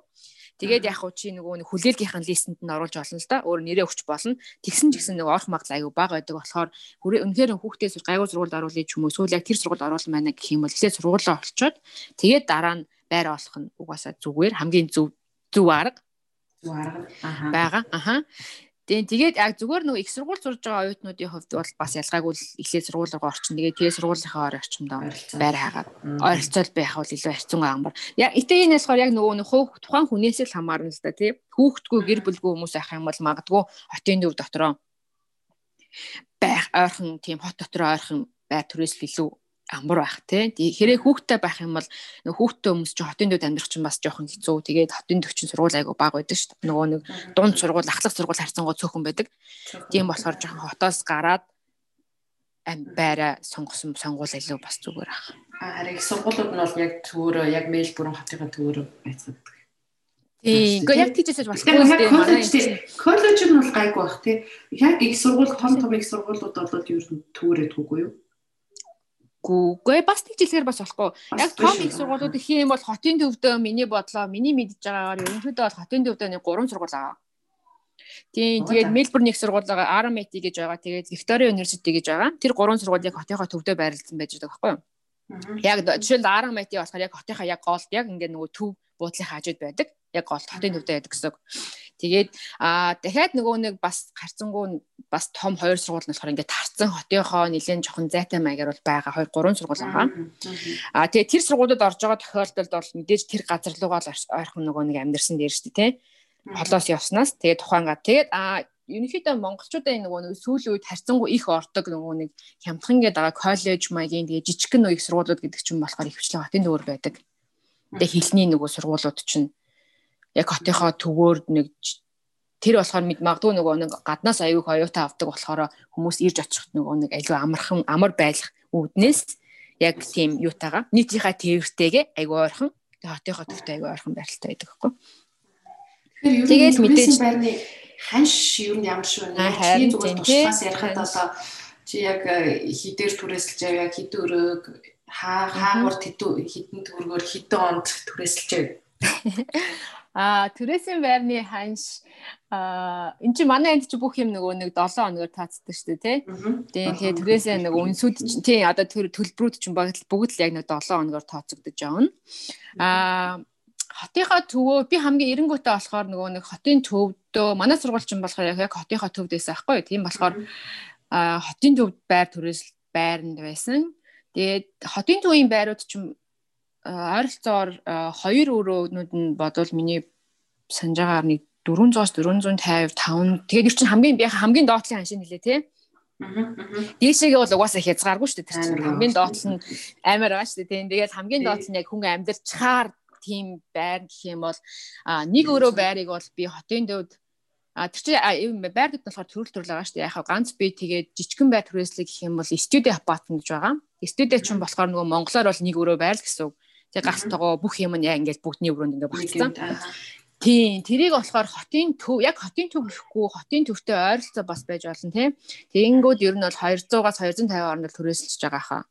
Тэгээд яг хуу чи нөгөө нэг хүлээлгийнхэн листэнд нь оруулж олно л да. Өөр нэрээ өгч болно. Тэгсэн ч гэсэн нөгөө орох магадлал аягүй бага байдаг болохоор үнэхээр хүүхдээс гайгүй сургуульд оруулъя ч юм уу эсвэл яг тэр сургуульд оруулах маань гэх юм бол эхлээд сургуулаа олцоод тэгээд дараа нь байр олох нь угаасаа зүгээр хамгийн зөв зөв арга арга байгаа. Аха. Тэгээд тэгээд яг зүгээр нөгөө их сургууль сурж байгаа оюутнуудын хувьд бол бас ялгаагүй л эхлээд сургууль руу орчин. Тэгээд тэгээ сургуулийнхаа ор орчимдоо байр хаагаад ойролцоол байх бол илүү хайрцан амар. Яг этэ энэ болохоор яг нөгөө нэг тухайн хүнээс л хамаарна л да тий. Хүүхдгүй гэр бүлгүй хүмүүс авах юм бол магадгүй хотын төв дотроо байх ойрхон тийм хот дотроо ойрхон байр төрөөс илүү амар байх тий. Хэрэг хүүхдтэй байх юм бол хүүхдтэй хүмүүс чинь хотын дэвд амьдрах чинь бас жоохон хэцүү. Тэгээд хотын төвчин сургууль айгу баг байдаг шүү дээ. Нөгөө нэг дунд сургууль, ахлах сургууль харьцангуй цөөхөн байдаг. Тийм болохоор жоохон хотоос гараад ам байраа сонгосон сонгуул илүү бас зүгээр ах. Харин сургуулиуд нь бол яг төвөрөө яг Мельбурн хотын төвөрөө байцгадаг. Тийм. Гэхдээ яг тийчээс болохгүй дээ. Коллеж тийм. Коллеж нь бол гайгүй бах тий. Яг их сургууль, том том их сургуулиуд бол ер нь төвөрөөдгүйгүй юу? Үгүй бас нэг жилээр бас болохгүй. Яг том их сургуулиуд их юм бол хотын төвдөө миний бодлоо миний мэдж байгаагаар ерөнхийдөө бол хотын төвдөө нэг 3 сургууль байгаа. Тийм тэгээд Мельбурн их сургууль байгаа, RMIT гэж байгаа, тэгээд Victoria University гэж байгаа. Тэр 3 сургууль яг хотынхоо төвдөө байрлалсан байж байгаа байхгүй юу? Яг жишээл RMIT болохоор яг хотынхаа яг голд яг ингээд нөгөө төв буудлын хажууд байдаг. Яг голд хотын төвдөө байдаг гэсэн үг. Тэгээд а дахиад нөгөө нэг бас харцангуй бас том хоёр сургууль нь болохоор ингээд тарцсан хотынхоо нэлээд жоохон зайтай маягаар бол байгаа хоёр гурван сургууль байгаа. А тэгээд тэр сургуулиуд орж байгаа тохиолдолд бол мэдээж тэр газар руугаа л ойрхон нөгөө нэг амьдэрсэн дээр шүү дээ тий. Холоос явснаас тэгээд тухайнгаа тэгээд а ерөнхийдөө монголчуудын нөгөө нэг сүүлийн үед харьцангуй их ордог нөгөө нэг хямдхан гэдэг байгаа коллеж маягийн тэгээ жижигхэн их сургуулиуд гэдэг чинь болохоор их хвчлэн хотын дөөр байдаг. Тэгээ хилний нөгөө сургуулиуд чинь яг хотынхоо төвөөр нэг тэр болохоор мэд магадгүй нөгөө нэг гаднаас аюух оюутан авдаг болохоор хүмүүс ирж очихт нөгөө нэг аюу амархан амар байлах үүднээс яг тийм юутаага нийтийнхаа тээвэртэйгээ аюу ойрхон хотынхоо төвтэй аюу ойрхон байралтай байдаг байхгүй. Тэгэхээр мэдээж байрны ханш юу нь ямар шиг байна. Чи зүгээр тушлаас ярихад одоо чи яг э, хідээр түрээсэлж яг хідэн өрөөг хаа хаагур хідэн төгрөгөөр хідэн онд түрээсэлж А түрээсийн байрны ханш а эн чинь манай энд чи бүх юм нөгөө нэг 7 хоногор таацдаг шүү дээ тий. Тэгээ түрээсээ нөгөө үнсүүд чинь тий одоо төр төлбөрүүд чинь бүгд л яг нэг 7 хоногор тооцогдож явна. А хотынхоо төвөө би хамгийн эренгүүтээ болохоор нөгөө нэг хотын төвдөө манай сургуульчин болохоор яг хотынхоо төвдөөс аахгүй тийм болохоор хотын төвд байр түрээс байранд байсан. Тэгээд хотын төвийн байрууд чинь ойролцоогоор хоёр өрөөнүүд нь бодвол миний санаж байгаагаар нэг 400-аас 455 тэгээд ер чинь хамгийн би хамгийн доотлын ханшийн хэлээ тий. Дээшээгээ бол угаасаа хязгааргүй шүү дээ тэр чинь хамгийн доотлол нь амар байгаа шүү дээ тий. Тэгээд хамгийн доотлол нь яг хүн амьдарчаар тийм байр гэх юм бол нэг өрөө байрыг бол би хотын дэвд А тэр чинь байрдад болохоор төрөл төрөл байгаа шүү дээ. Яг ганц би тэгээд жижигхэн байр түрээслэг гэх юм бол студи апартмент гэж байгаа. Студи чинь болохоор нөгөө монголоор бол нэг өрөө байр л гэсэн үг. Тэгээ галтайгоо бүх юм нь яа ингээд бүгдний өрөөнд ингээд багцсан. Тийм, тэрийг болохоор хотын төв, яг хотын төв гэхгүй, хотын төвтэй ойролцоо бас байж болно тийм. Тэгэнгүүт ер нь бол 200-аас 250 орнол түрээсэлж байгаа хаа.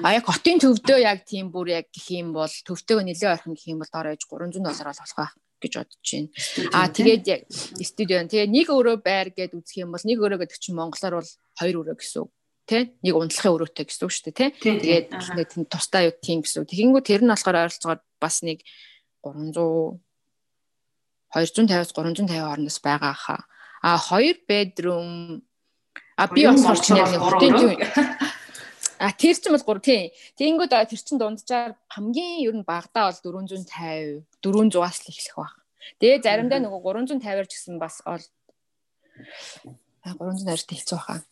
А яг хотын төвдөө яг тийм бүр яг гэх юм бол төвтэйг нэлээ ойрхон гэх юм бол доор ээж 300 доллараар болох байх гэж бодож байна. А тэгээд яг студио. Тэгээ нэг өрөө байр гэд үзэх юм бол нэг өрөө гэдэг чинь монголоор бол хоёр өрөө гэсэн үг тий нэг унтлахын өрөөтэй гэсэн үг шүү дээ тий тэгээд тийм тустай юу тийм гэсэн үг. Тэгэнгүүт тэр нь болохоор ойролцоогоор бас нэг 300 250-аас 350 орноос байгаа хаа а хоёр bedroom а би бас орч яг нэг хотын тийм А тэр чинь бол 3 тий. Тэгэнгүүт тэр чинь дунджаар хамгийн ер нь багадаа бол 450 400-аас л эхлэх баг. Тэгээ заримдаа нөгөө 350-аар ч гэсэн бас ол 350-аар хэлцүү баха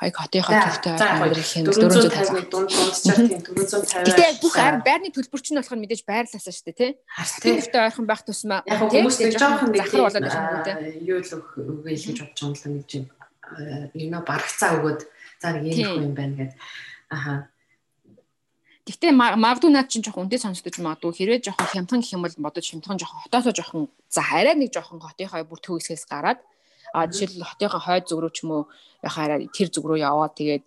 хаяг хотынхоо төлөвтэй амьдрах юм 450-ыг дунд дундчаар тийм 450. Гэтэ бүх байрны төлбөр чинь болохоор мэдээж байрлаасаа шүү дээ тий. Төлөвтэй ойрхон байх тусмаа хүмүүс нэг жоохон захар болоод байх юм дээ. Юу л өгөө л гэж бодож байгаа юм л гэж. Энэ барагцаа өгөөд за нэг юм юм байна гэдэг. Аха. Гэтэ магадгүй наад чинь жоохон үндэ сонсдож магадгүй хэрвээ жоохон хямдхан гэх юм бол бодож хямдхан жоохон хотоосоо жоохон за арай нэг жоохон хотынхаа бүр төгсгээс гараад а жишээл хотынхаа хойд зүг рүү ч юм уу яхаараа тэр зүг рүү яваад тэгээд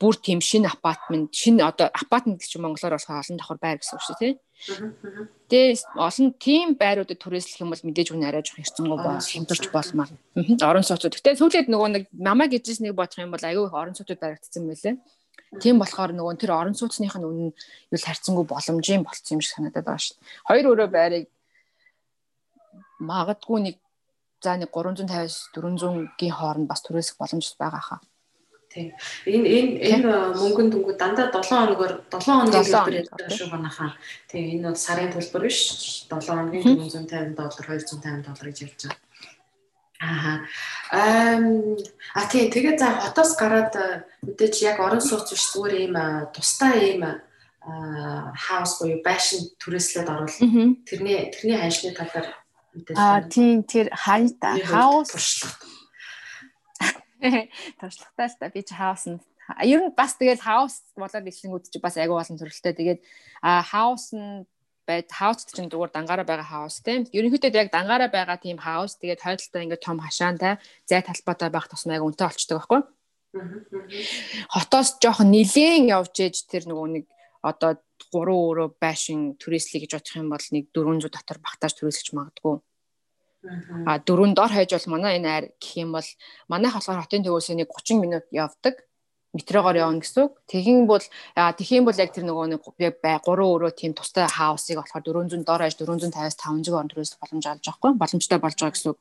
бүр тийм шинэ апартмент шинэ одоо апартмент гэж монголоор болохоор олон давхар байр гэсэн үг шүү дээ тий. Тэгээ олон тийм байруудад түрээслэх юм бол мэдээж үнэ арай жоох хэрцэнгуй боо хямдарч болмаар. Орон сууцуд. Гэтэ сүүлээд нөгөө нэг намайг нэг бодох юм бол аюу их орон сууцуд баригдсан байлээ. Тийм болохоор нөгөө тэр орон сууцных нь үнэн юу харьцангуй боломжийн болцсон юм шиг санагдаад байгаа шүү дээ. Хоёр өрөө байрыг магадгүй нэг за нэг 350-аас 400-гийн хооронд бас түрээсэх боломж байгаа хаа. Тийм. Энэ энэ энэ мөнгөнд дүнгүү дандаа 7 хоногор 7 хоногийн төлбөр ярьдаг шүү манайхаа. Тийм энэ бол сарын төлбөр биш 7 хоногийн 450 доллар 250 доллар гэж ярьж байгаа. Аа. Эм а тийм тэгээ за хотоос гараад э, мэдээж яг орон сууц биш зүгээр ийм э, тусдаа ийм хаус буюу байшин түрээслээд орвол тэрний тэрний ханшны талаар аа тийм тэр хайта хаус. туршлагатай л та. Би ч хаус нь ер нь бас тэгээд хаус болоод ишлэнгүүд чи бас айгүй болон төрөлтэй тэгээд хаус нь байд хаус чинь зүгээр дангаараа байгаа хаус тийм. Ерөнхийдөө яг дангаараа байгаа тийм хаус. Тэгээд хойдолтой ингээд том хашаантай зай талбайтай байх тусмаа яг үнэтэй болчдөг байхгүй. Хотоос жоохон нилээн явж ээж тэр нөгөө нэг одоо гурван өрөө байшин түрээслэе гэж бодох юм бол нэг 400 дотор багтааж түрээслэж магадгүй. А дөрөв дор хаяж бол манай энэ айр гэх юм бол манайх болохоор хотын төвөөс нэг 30 минут явдаг метрогоор явна гэсэн үг. Тэгин бол тэгхийн бол яг тэр нөгөө нэг бай гурван өрөө тийм тустай хаусыг болохоор 400 доор аж 450-аас 500 орн төрөөс боломж олж байгаа хгүй боломжтой болж байгаа гэсэн үг.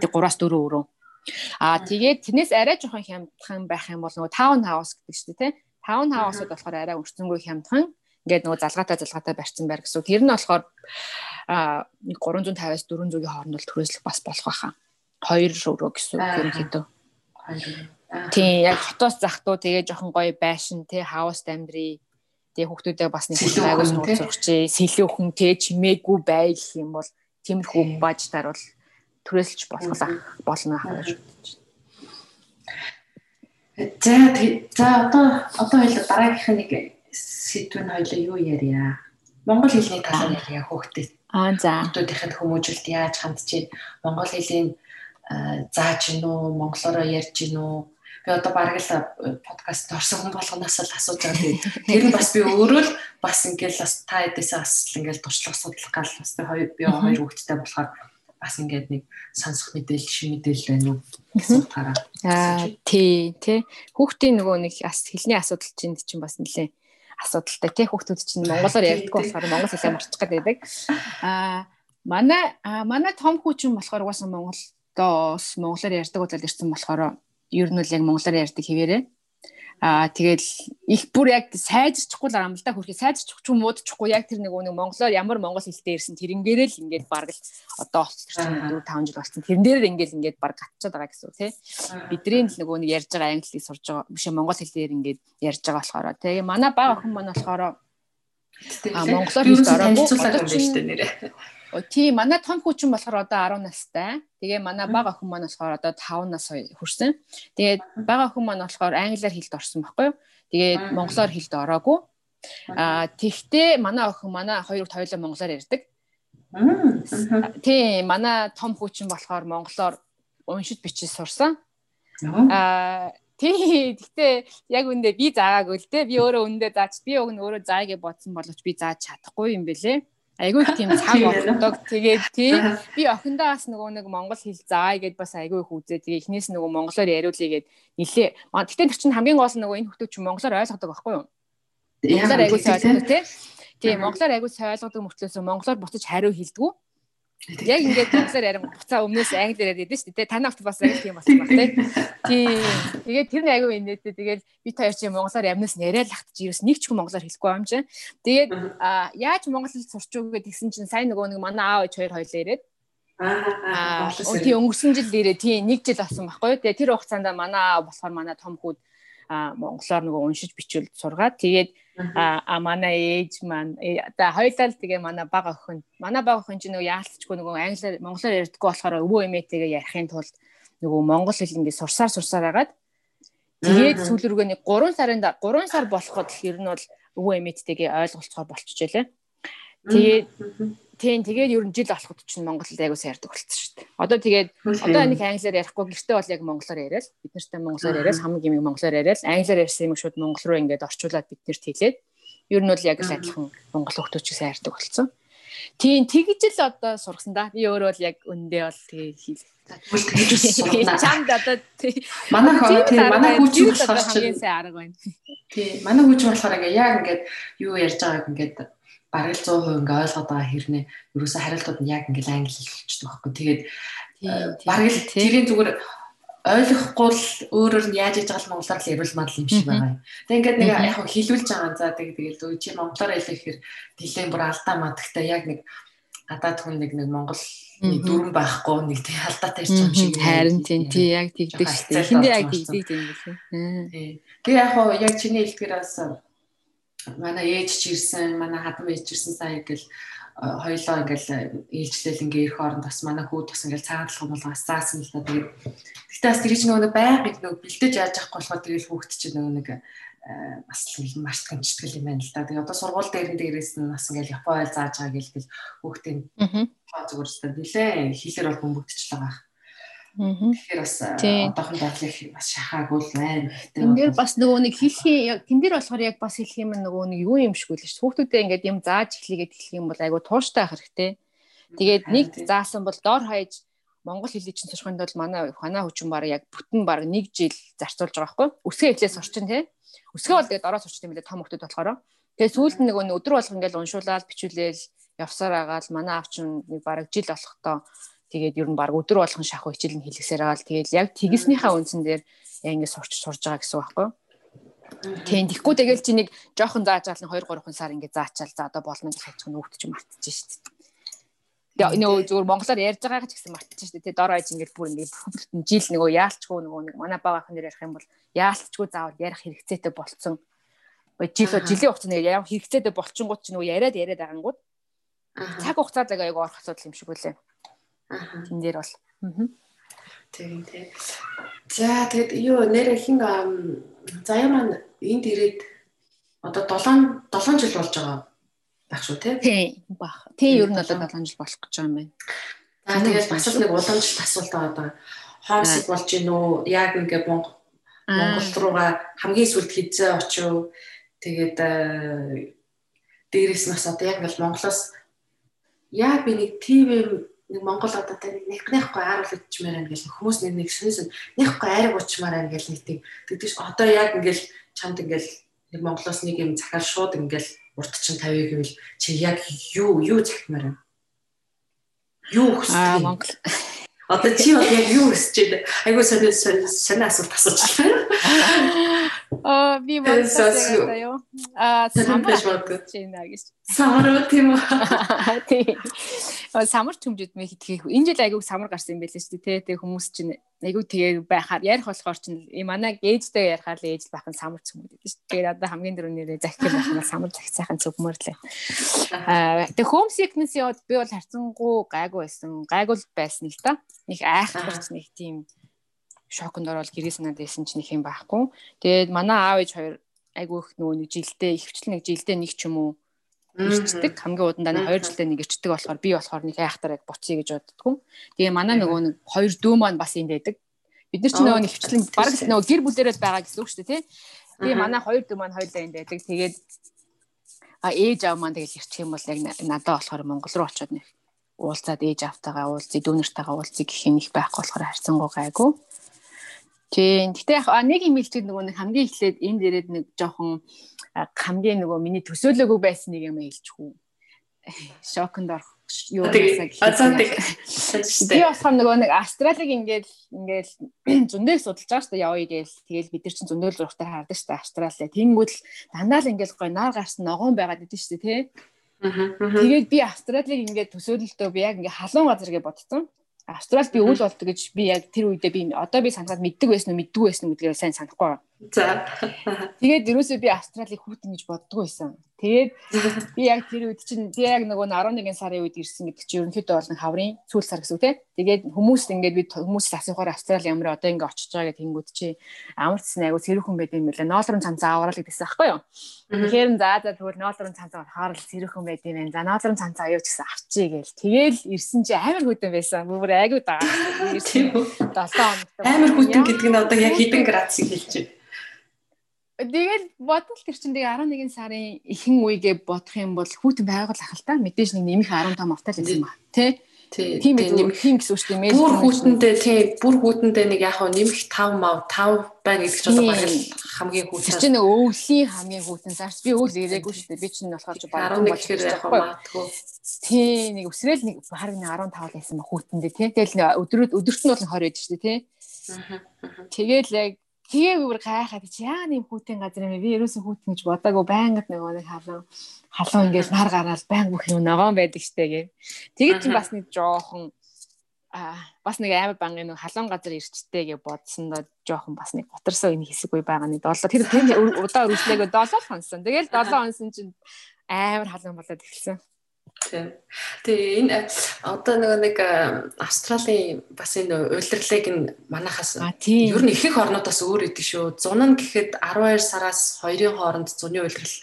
Тэг 3-аас 4 өрөө. Аа тэгээд тэрнээс арай жоохон хямдхан байх юм бол нөгөө таун хаус гэдэг чинь тий. Таун хаусууд болохоор арай өрцөнгөө хямдхан ингээд нөгөө залгаатай залгаатай барьсан байр гэсэн. Тэр нь болохоор аа 350-аас 400-ийн хооронд бол төрөөслөх бас болох байхаа. Хоёр өрөө гэсэн ерөнхийдөө. Хоёр Тийм яг хотоос захтуу тэгээ жоохон гоё байшин те хаус амьдрий. Тэгээ хүүхдүүдээ бас нэг айгуус нууц сурчээ. Сэлүүхэн те чимээгүй байл юм бол тиймэрхүү бажтаар бол түрээсэлж болох болно гэж бодож байна. За за одоо одоо хоёул дараагийнх нэг сэдвэн хоёул юу ярья? Монгол хэлний талаар ярья хүүхдэд. Аа за. Хүүхдүүдийнхэд хүмүүжүүлэлт яаж хандж байна? Монгол хэлийг зааж гин үү? Монголоор ярьж гин үү? би одоо бараг л подкаст орсон хүн болгоноос л асууж байгаа. Тэгээд тэр нь бас би өөрөө л бас ингээл бас та эдээсээ бас ингээл туршлага судлах гал бас би хоёр би хоёр хүүхэдтэй болохоор бас ингээд нэг сонсох мэдээлэл шин мэдээлэл байна уу гэсэн утгаараа. Аа тий, тий. Хүүхдийн нөгөө нэг бас хэлний асуудал чинь чинь бас нэлээ асуудалтай тий хүүхдүүд чинь монголоор ярьдаг болохоор монгол хэлээ марчих гээд байдаг. Аа манай манай том хүүчин болохоор угаасаа монголдоос монголоор ярьдаг удаад ирсэн болохоор ер нь л яг монголоор ярьдаг хэвээрээ. Аа тэгэл их бүр яг сайжирчихгүй л юм л да хөрхи сайжирчих ч юм уудчихгүй яг тэр нэг нэг монголоор ямар монгол хэлтэй ирсэн тэрнгээрээ л ингээд баг л одоо олцсон 4 5 жил болсон. Тэрэн дээр ингээд ингээд баг гатчаад байгаа гэсэн үг тий. Бидний л нөгөө нэг ярьж байгаа англиг сурж байгаа. Биш монгол хэлээр ингээд ярьж байгаа болохоор. Тэгээ манай бага охин маань болохоор а монголоор хэлж ороогүй Тийм манай том хүүчин болохоор одоо 10 настай. Тэгээ манай бага охин маань болохоор одоо 5 нас хүрсэн. Тэгээд бага охин маань болохоор англиар хэлд орсон байхгүй юу? Тэгээд монголоор хэлд ороогүй. Аа тэгтээ манай охин манай хоёрт хоёулаа монголоор ярьдаг. Тийм манай том хүүчин болохоор монголоор уншиж бичиж сурсан. Аа Тий, гэтээ яг үндэ би заагаагүй л дээ. Би өөрөө үндэ заач, би уг нь өөрөө заая гэж бодсон боловч би зааж чадахгүй юм бэлээ. Айгүй тийм цаг болдог. Тэгээд тий би охиндоо бас нөгөө нэг монгол хэл заая гэд бас айгүй их үзээ. Тэгээ эхнээс нөгөө монголоор яриулъя гэд нилээ. Гэтэ тэр чинь хамгийн гол нь нөгөө энэ хүмүүс чинь монголоор ойлгодог байхгүй юу? Монголоор айгүй ойлгодог тий. Тий монголоор айгүй ойлгодог мөртлөөс монголоор буцаж хариу хэлдэг. Яг ингээд монголоор ярин буцаа өмнөөс англиар яриад шүү дээ. Танай огт бас англи тийм болсон баг тий. Тий. Тэгээд тэр нь аягүй инээдээ. Тэгээд би та хоёр чи монголоор амнаас яриад лахтаж ерөөс нэг ч хүн монголоор хэлэхгүй юм чинь. Тэгээд яаж монгол хэл сурч өгөө гэсэн чинь сайн нөгөө нэг манай аав ээж хоёр хоёлаа ирээд Аа тий өнгөрсөн жил ирээ тий нэг жил болсон байхгүй. Тэгээ тэр хугацаанд манай болохоор манай том хүүд монголоор нөгөө уншиж бичвэл сургаад тэгээд а манай ээж маань за хоёулаа л тэгээ манай бага охин. Манай бага охин чинь нөгөө яалтчгүй нөгөө англиар монголоор ярьдаггүй болохоор өвөө эмээтэйгээ ярихын тулд нөгөө монгол хэл ингээд сурсаар сурсаар агаад тэгээд сүүл рүүгээ нэг 3 сарын 3 сар болоход ер нь бол өвөө эмээдтэйгээ ойлголцохоор болчихжээ лээ. Тэгээд тийм тэгээд ер нь жил болоход чинь Монголд аягүй сайрдаг болсон шүү дээ. Одоо тэгээд одоо нэг англиар ярихгүй гэртээ бол яг монголоор яриад бид нартай монголоор яриад хамгийн гэмиг монголоор яриад англиар ярьсан юм шууд монгол руу ингээд орчуулад биднэрт хэлээд ер нь бол яг л адилхан монгол хүмүүс ч сайрдаг болсон. Тийм тэгж л одоо сургасан да. Би өөрөө бол яг өндөө бол тэгээ хийл. Чамд одоо манай хоо тийм манай хүүч болохоор хамгийн сайн арга байна. Тийм манай хүүч болохоор ингээ яг ингээд юу ярьж байгааг ингээд бараг л 100% ингээ ойлгоод байгаа хэрнээ ерөөсө хариултууд нь яг ингээ англи хэлчихдэг байхгүй. Тэгээд бараг л тэрийн зүгээр ойлгохгүй л өөрөөр нь яаж хийж байгаа монголоор л ярил мадал юм шиг байгаа юм. Тэг ингээд нэг яг хэлүүлж байгаа. За тэг тэгэл үе чи монголоор хэлэхээр нэлээд бүр алдаа мадагтай яг нэг гадаад хүн нэг нэг монгол дүрэн байхгүй нэг тий алдаатай ирчих юм шиг харин тийм тий яг тэгдэг шүү дээ. Хиндээ яг тэгдэг юм билээ. Тий. Тэг яг яг чиний хэлдгээр бас манай ээж ч ирсэн, манай хадам ээж ирсэн сая гэл хоёлоо ингээл ээлжлэл ингээ ирэх оронд бас манай хүүд бас ингээл цагаан толгой бол бас заасан л та тэгээд гэхдээ бас тэгж нөгөө байнг нөгөө бэлдэж яаж авахгүй болохоор тэгэл хүүхд чинь нөгөө нэг бас л маш гэмчтгэл юм байна л да. Тэгээ одоо сургууль дээр нь дээрээс нь бас ингээл Япон ойл зааж байгаа гэлбэл хүүхдийн зүгээр өстой нилээ хийлэр бол бөмбөгдчихл байгаа. Тэгэхээр бас одоохон дадлыг бас шахаагүй л байна. Тэн дээр бас нөгөө нэг хэлхийн тэн дээр болохоор яг бас хэлэх юм нөгөө нэг юу юм шиг үл ш. Хүүхдүүдээ ингээд юм зааж эхлэгээд хэлэх юм бол айгу тууштай ах хэрэгтэй. Тэгээд нэг заасан бол доор хаяж монгол хэлийг чинь сурахын тулд манай ханаа хүчин баг яг бүтэн баг нэг жил зарцуулж байгаа байхгүй. Өсгөө эхлээс сурчин тий. Өсгөө бол тэгээд ороо сурчсан юм лээ том хүмүүс болохоор. Тэгээд сүүлд нь нөгөө өдөр болго ингээд уншуулаад бичүүлээл явсаар агаал манай авч нэг баг жил болохдоо Тэгээд ер нь баг өдөр болгон шахуу хичээл нь хэлэсээр байгаа л тэгээд яг тэгснийхаа үндсэн дээр ингэ сурч сурж байгаа гэсэн үг байхгүй юу? Тийм тэгэхгүй тэгэл чи нэг жоохон заажаал нь 2 3 сар ингэ заачаал за одоо болно гэж хэлчих нь ч мартчих шүү дээ. Тэгээ нөгөө зүгээр монголоор ярьж байгаагаа ч гэсэн мартчих шүү дээ. Тэ дор айж ингэ бүр ингэ жил нөгөө яалчгүй нөгөө нэг манай бага ахын дээр ярих юм бол яалчгүй заавал ярих хэрэгцээтэй болцсон. Жил жилийн хугацаанд яг хэрэгцээтэй болчингууд ч нөгөө яриад яриад байгангууд цаг хугацаа заг айгу орох асуудал юм шиг үлээ. Тэн дээр бол. Тийм тийм. За тэгэд юу нэр хин заяа маань энд ирээд одоо 7 7 жил болж байгаа байх шүү тий. Тийм бах. Тийм ер нь одоо 7 жил болох гэж байгаа юм байна. За тэгээд бас нэг уламжлалт асуулт байгаа. Хоомсыг болж гин үү? Яг ингээ Монгол Монгол руугаа хамгийн сүлд хизээ очив. Тэгээд дээрээс нь бас одоо яг ингээл Монголоос яг би нэг ТV нэг Монгол одоо тэ нэг нэхгүй ааруул идчмээр байна гэл хүмүүс нэг нэг шүнсэн нэхгүй айраг уучмаар байна гэл нэг тийм. Тэгдэж одоо яг ингээл чамд ингээл нэг Монголоос нэг юм захаар шууд ингээл урт чин тавья гэвэл чи яг юу юу захимаар байна? Юу хүсдэг Монгол. Одоо чи бол яг юу хүсэж байна? Айгуу сони сони асуулт асууж байна. Аа би бодсон Аа самар байна гэж. Самар тийм үү? Тийм. Самар төмжөд мэ хитгэх. Энэ жил айгуу самар гарсан юм байлээ шүү дээ. Тэ хүмүүс чинь айгуу тэгээ байхаар ярих болохоор чинь манай ээжтэй ярихаар л ээж байх нь самар цөмөд гэдэг шүү. Тэгээд одоо хамгийн дөрөв нэрээ захих байх нь самар захих сайхан цөмөр лээ. Аа тэг home sickness яваад би бол харцангуу гайгүй байсан. Гайгүй байсан л да. Нэг айхтарч нэг тийм шоконд ороод гэрээ санаад байсан ч нэг юм байхгүй. Тэгээд манай аав ээж хоёр айгүй их нөгөө нэг жилдээ ихвчлэн нэг жилдээ нэг ч юм уу ирчдэг хамгийн удандаа нэг 2 жилдээ нэг ирчдэг болохоор би болохоор нэг айхтар яг буцъя гэж боддгоо. Тэгээ манай нөгөө нэг хоёр дүү маань бас энд байдаг. Бид нар ч нөгөө нэг хвчлэн баг нөгөө гэр бүлээрээ байгаа гэсэн үг шүү дээ тий. Тэгээ манай хоёр дүү маань хоёулаа энд байдаг. Тэгээд а ээж аав маань тэгэл ирчих юм бол яг надад болохоор Монгол руу очиод нэг уулзаад ээж автагаа уулзъя дүүнэртэйгээ уулзъя гэх юм их байхгүй болохоор харьцангуй гайгүй. Тийм. Гэтэ яг нэг юм хэлчихэд нөгөө нэг хамгийн эхлээд энд ирээд нэг жоохон хамгийн нөгөө миний төсөөлөөгүй байсан нэг юм хэлчихв. Шоконд орох юу гэсэн гэх. Би болохоор нөгөө нэг Австралиг ингээл ингээл зөндөө судалж байгаа шүү дээ явъя гээл. Тэгэл бид нар чинь зөндөө л зургатаар хардаг шүү дээ Австрали. Тэнгүүд л дандаа л ингээл гой нар гарсан ногоон байгаад идэв шүү дээ тий. Тэгээд би Австралиг ингээд төсөөлөлтөө би яг ингээ халуун газар гэж бодсон. Австрал би үйл болдог гэж би яг тэр үедээ би одоо би санахад мэддэг байсан уу мэддгүй байсан уу гэдгээр сайн санахгүй байна. За. Тэгээд ерөөсөө би Австралийг хүүтэн гэж боддгоо байсан. Тэгээд би яг тэр үед чинь би яг нөгөө 11 сарын үед ирсэн гэдэг чинь ерөнхийдөө бол хаврын сүүл сар гэсэн үг те. Тэгээд хүмүүс ингээд би хүмүүсээс асуухаар Австрали ямар одоо ингээд очиж байгаа тэнгууд чи амарчсан айгу сэрүүхэн байд юм байлаа. Ноолрон цанцаа аваарал гэдэгсэн аахгүй юу? Тэгэхээр за за тэгвэл ноолрон цанцаа болохоор л сэрүүхэн байд юм байна. За ноолрон цанцаа аяа ч гэсэн авчий гээл. Тэгээл ирсэн чи амар хөдөн байсан. Бүр айгу даа. Тийм үү. 7 хоногт. Амар хөдөн гэдэг нь одоо яг хэдэн градусыг хэлж байна? Тэгэл бодвол тэр чинь тэгээ 11 сарын ихэнх үегээ бодох юм бол хүүтэн байгаль ах л та мэдээж нэг нэмэх 15 автал байсан ба тий Тийм тийм тийм гэсэн үг шүү дээ. Бүр хүүтэндээ тий бүр хүүтэндээ нэг яг нэмэх 5 мав 5 байна гэдэг чинь баг хамгийн хүүтэн. Тэр чинь нэг өвлийн хамгийн хүүтэн цааш би өвл ирээгүй шүү дээ. Би чинь болохоор ч баг болж яг маатгүй. Тий нэг өсрэл нэг баг нэг 15 байсан ба хүүтэндээ тий. Тэгэл өдрөд өдөрт нь бол 20 байдаг шүү дээ тий. Тэгэл яг Тэгээ бүр гайхаад чи яа нэм хүүтийн газар юм бэ? Би ерөөсөө хүүтэн гэж бодоагүй байнгат нөгөө нэг халуун халуун ингээд нар гараад байнг бүх юм ногоон байдаг штэ гээ. Тэгээд чи бас нэг жоохон а бас нэг амар бангийн нэг халуун газар ирчтэй гэж бодсон доо жоохон бас нэг готарсоо энэ хэсэг үе байгаа нэг долоо тэр тэр удаа үргэлжлээгөө 7 хонсон. Тэгэл 7 хонсон чинь амар халуун болоод эхэлсэн. Тийм. Тэгээ энэ одоо нөгөө нэг Австралийн бас энэ улирлыг нь манахаас ер нь ихэнх орнуудаас өөр идэг шүү. Зун нь гэхэд 12 сараас 2-ын хооронд зуны улирал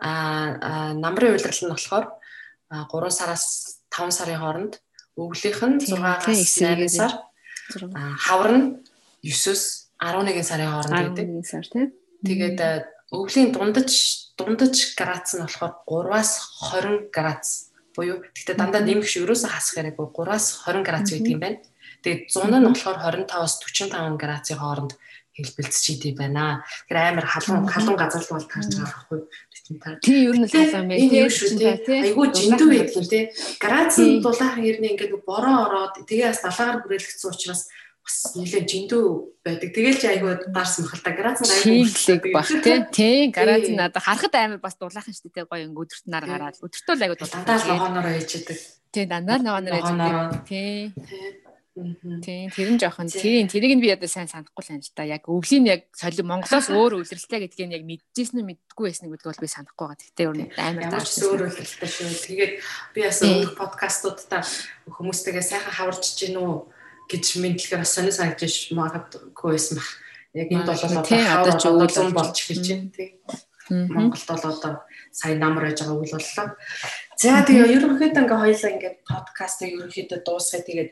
а намрын улирал нь болохоор 3 сараас 5 сарын хооронд өвлийнх нь 6-аас 8 сар хавар нь 9-өөс 11 сарын хооронд байдаг. 11 сар тийм. Тэгээд өвлийн дундаж дундаж градус нь болохоор 3-аас 20 градус буюу гэхдээ дандаа нэмэх шиг ерөөсөө хасах хэрэггүй 3-аас 20 градус байдаг юм байна. Тэгээд 100 нь болохоор 25-аас 45 градусын хооронд хэлбэлцэж идэв байна. Тэгэхээр амар халуун халуун газар бол таарч байгаа байхгүй? Тийм ер нь халуун байх тийм шүү дээ. Айгуу жиндүү байдаг юм тий. Градус нь дулаахан ирнэ ингээд бороо ороод тэгээ бас далаагаар хүрээлэгдсэн учраас бас нэлээд жиндүү байдаг. Тэгэл чи айгүй гарс махалта грац нь айгүй баг тий. Тий, грац нь надад харахад амар бас дулаахан шүү дээ гоё өдөрт нар гараад. Өдөртөө л айгүй дулаахан. Дандаа ногооноор ээжэдэг. Тий, дандаа ногооноор ээжэдэг. Тий. Тийм тэр нь жоохон тийм тэрийг нь би одоо сайн санахгүй л байна л да. Яг өвлийн яг соли Монголоос өөр өвлөрөлтэй гэдгийг нь яг мэдчихсэн нь мэдгүй байсан гэдэг бол би санахгүй байгаа. Гэхдээ өөр амар таарч өөр өвлөрөлтэй шүү. Тэгээд би бас өмнөх подкастуудаа хүмүүстэйгээ сайхан хаварч гин үү гэж мэдлэгээр бас сонио санагдаж магадгүй байсан баг. Яг энд бол одоо ч өвлөн болж эхэлж байна тий. Монголд бол одоо сайн намар байж байгаа үйл боллоо. За тэгээ ерөнхийдөө ингээ хоёлаа ингээ подкастыг ерөнхийдөө дуусгая тэгээд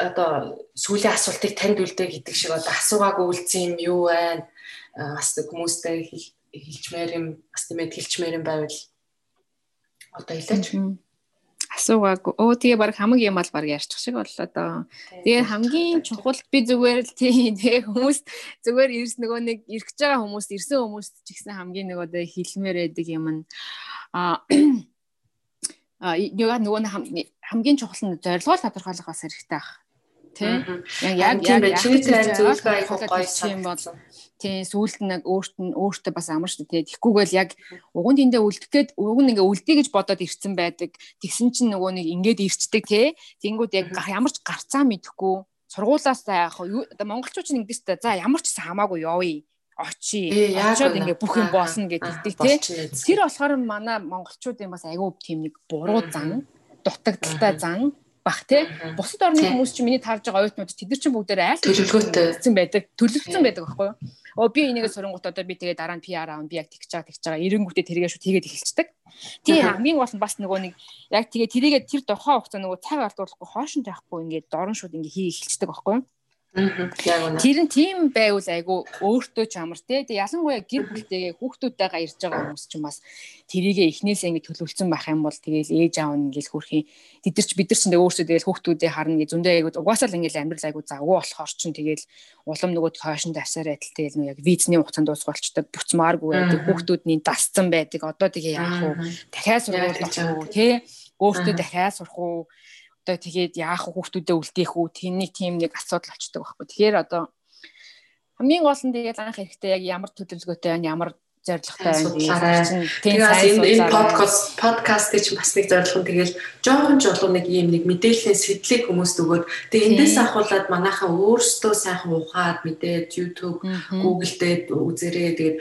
одоо сүүлийн асуултыг танд үлдээ гэдэг шиг одоо асуугаагүй үлдсэн юм юу байна? Бас хүмүүстэй хэлчмээр юм, бас тиймээ хэлчмээр юм байвал одоо хэлээч асуугаагүй. Оо тэгээ баг хамаг юм бол баг ярьчих шиг боллоо доо. Тэгээ хамгийн чухал би зүгээр л тий тэгээ хүмүүс зүгээр ирс нөгөө нэг ирэх байгаа хүмүүс ирсэн хүмүүс ч ихсэн хамгийн нөгөө дэ хилмээр байдаг юм нь а а нөгөө хамгийн чухал нь зорилгоо тодорхойлох бас хэрэгтэй ах тий яг яг яг чиний зөвлөгөө айх гоё юм бол тий сүүлд нэг өөрт нь өөртөө бас амар шүү тий тэгхгүйгээл яг уган тэндээ үлдэх гээд уг нь ингээ үлдээ гэж бодоод ирцэн байдаг. Тэгсэн чинь нөгөө нэг ингээд ирчдэг тий тэнгүүд яг ямар ч гарцаа мэдэхгүй сургуулаас яах вэ монголчууд ч ингэдэг та за ямар ч хамаагүй явъя очие очоод ингээ бүх юм болно гэдэг тий тэр болохоор манай монголчуудын бас аягүй тийм нэг буруу зан дутагдaltaй зан бах те? Бусад орны хүмүүс чинь миний таарж байгаа оюутнууд тэд нар чинь бүгдээр айл төлөвлөгөөтэй. байдаг. Төлөвлөсөн байдаг байхгүй юу? Оо би энийг сурангуут одоо би тэгээ дараа нь PR аав би яг тэгж байгаа тэгж байгаа. Эренгүүтээ тэргээ шүү тэгээд эхэлцдэг тий хамгийн гол нь бас нөгөө нэг яг тэгээ тэрийгээ тэр тухайн хугацаа нөгөө цаг алдуулахгүй хоошин тайхгүй ингээд дорн шууд ингээ хий эхэлцдэг байхгүй юу Тэр нь тийм байвал айгу өөртөө ч амар те. Тэг ялангуяа гэр бүлтэйгээ хүүхдүүдтэйгээ ирж байгаа хүмүүс ч бас тэрийгээ эхнээсээ ингэ төлөвлөсөн байх юм бол тэгээл ээж аав нь ингээл хөрхийн тэд нар ч бид нар ч тэгээ өөрсдөө тэгэл хүүхдүүдээ харна гэж зөндөө айгу угаасаа л ингээл амьдрал айгу завгүй болохоор ч тэгээл улам нөгөө хойшин тасаар адил тэгэл нөө яг визний хугацаанд дуусгалчдаг буцмааргүй байдаг. Хүүхдүүдний дасцсан байдаг. Одоо тэгээ яах вэ? Дахиад сургууль болох уу те? Өөртөө дахиад сурах уу одоо тэгээд яах хүүхдүүдэд үлдээх үү? Тэрний тийм нэг асуудал болчдөг байхгүй. Тэгэхээр одоо хамгийн гол нь тэгээд анх эрэхтэй яг ямар төлөвлөгөөтэй байна, ямар зорилготой байна. Тэгээд энэ энэ подкаст подкаст гэж бас нэг зорилго нь тэгэл жоохон ч болов нэг юм нэг мэдээллийн сэтлийг хүмүүст өгөөд тэгээд эндээс ахуулаад манайхаа өөрсдөө сайхан ухаад мэдээд YouTube, Google дээр үзэрээ тэгээд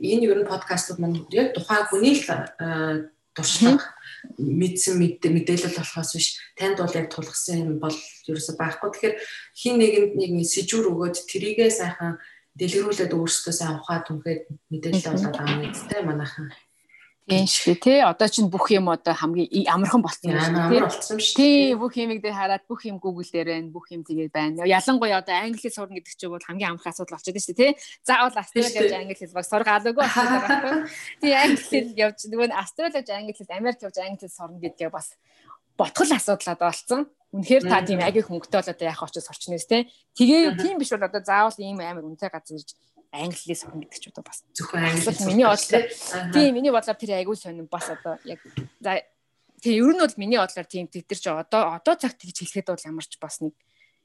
энэ ер нь подкастууд маань яг тухайн хүний л туршлага мэдсэн мэдээлэл болохоос биш танд бол яг тулгсан юм бол ерөөсөй байхгүй. Тэгэхээр хин нэгэнд нэг сэжүүр өгөөд трийгээ сайхан дэлгэрүүлээд өөрсдөө сайн ухаад түнхэд мэдээлэл болоод байгаа юм зүтэй манайхан. Тийм шүү тий. Одоо чинь бүх юм одоо хамгийн амархан болсон юм шүү тий. болсон шүү. Тий, бүх юмыг дээр хараад бүх юм Google дээр байна, бүх юм тэгээд байна. Ялангуяа одоо англи хэл сурна гэдэг чинь бол хамгийн амархан асуудал болчиход байна шүү тий. Заавал Австрали явж англи хэл баг сурах алаагүй байхгүй. Тий, англи хэл явж нөгөө Австрали явж англи хэл, Америк явж англи хэл сурна гэдгээ бас ботгол асуудал одоо болсон. Үнэхээр та тийм аги хөнгөтэй бол одоо яах очиж сурчнээс те. Тэгээ тийм биш бол одоо заавал ийм амар үнэтэй газар ирж англиээ сурна гэдэг ч одоо бас зөвхөн англи. Миний бодлоор тийм миний бодлоор тэр аги сонирн бас одоо яг за тэгээ ер нь бол миний бодлоор тийм тэр ч одоо одоо цагт тэгж хэлэхэд бол ямарч бас нэг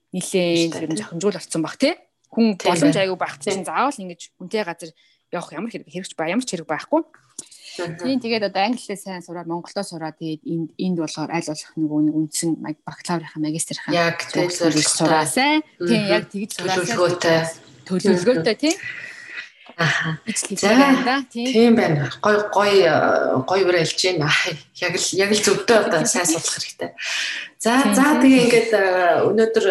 нилээн тэр зохимжуул болсон баг те. Хүн боломж аягүй байх чинь заавал ингэж үнэтэй газар явах ямар хэрэг хэрэгч ба ямар ч хэрэг байхгүй. Тийм тэгээд одоо англиээ сайн сураад монголоо сураад тэгээд энд энд болохоор аль болох нөгөө нэг үндсэн бакалаврынхаа магистрынхаа яг тийм сураасай. Тийм яг тэгж төлөвлөгөөтэй төлөвлөгөөтэй тийм. Аа. Тийм байна. Гой гой гой хэлж байна. Яг л яг л зөвдөө одоо сайн судлах хэрэгтэй. За за тэгээ ингээд өнөөдөр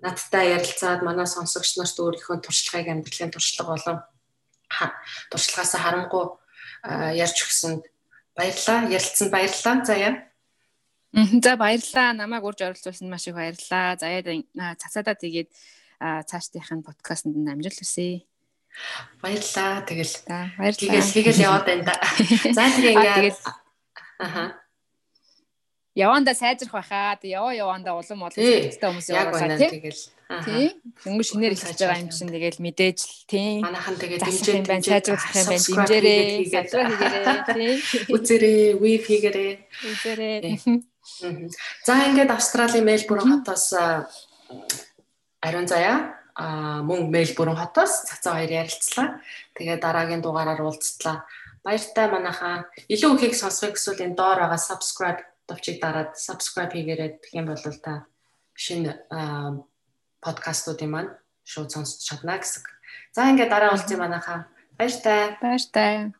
надтай ярилцаад манай сонсогч нарт өөрийнхөө туршлагыг амьдралын туршлага болон туршлагаас харамгүй ярьж өгсөнд баярлалаа. Ярилцсанд баярлалаа. За яа. За баярлалаа. Намайг урьж оролцуулсанд маш их баярлалаа. За яа цацаадаа тэгээд цаашдынхын подкастэнд амжилт хүсье. Баярлалаа. Тэгэл баярлалаа. Тэгэл тэгэл яваад байна да. За тэгээ ингээд аха яванда сайжрах байхаа. Тэг яваа яванда улам олон хэрэгтэй хүмүүс яваасаа тэгэл тий. Дөнгөж шинээр эхэлж байгаа юм чинь тэгэл мэдээж л тий. Манайхан тэгээ дэмжиж байна, сайжруулах юм байна. Дэмжээрээ, сайжраа хийгээрээ тий. Үзээрээ, вив хийгээрээ. Үзээрээ. За ингээд Австралийн Мельбурн хотоос ариун заяа а мөн Мельбурн хотоос цацаа хоёр ярилцлаа. Тэгээ дараагийн дугаараар уулзтлаа. Баяртай манайхаа илүү ихийг сонсох гэсэн энэ доор байгаа subscribe товчийг дараад subscribe хийгээрэй гэх юм бол та шинэ подкастуудын маань шууд сонсч чадна гэсэн. За ингээд дараа уулзъя манайхаа. Баяр таа. Баяр таа.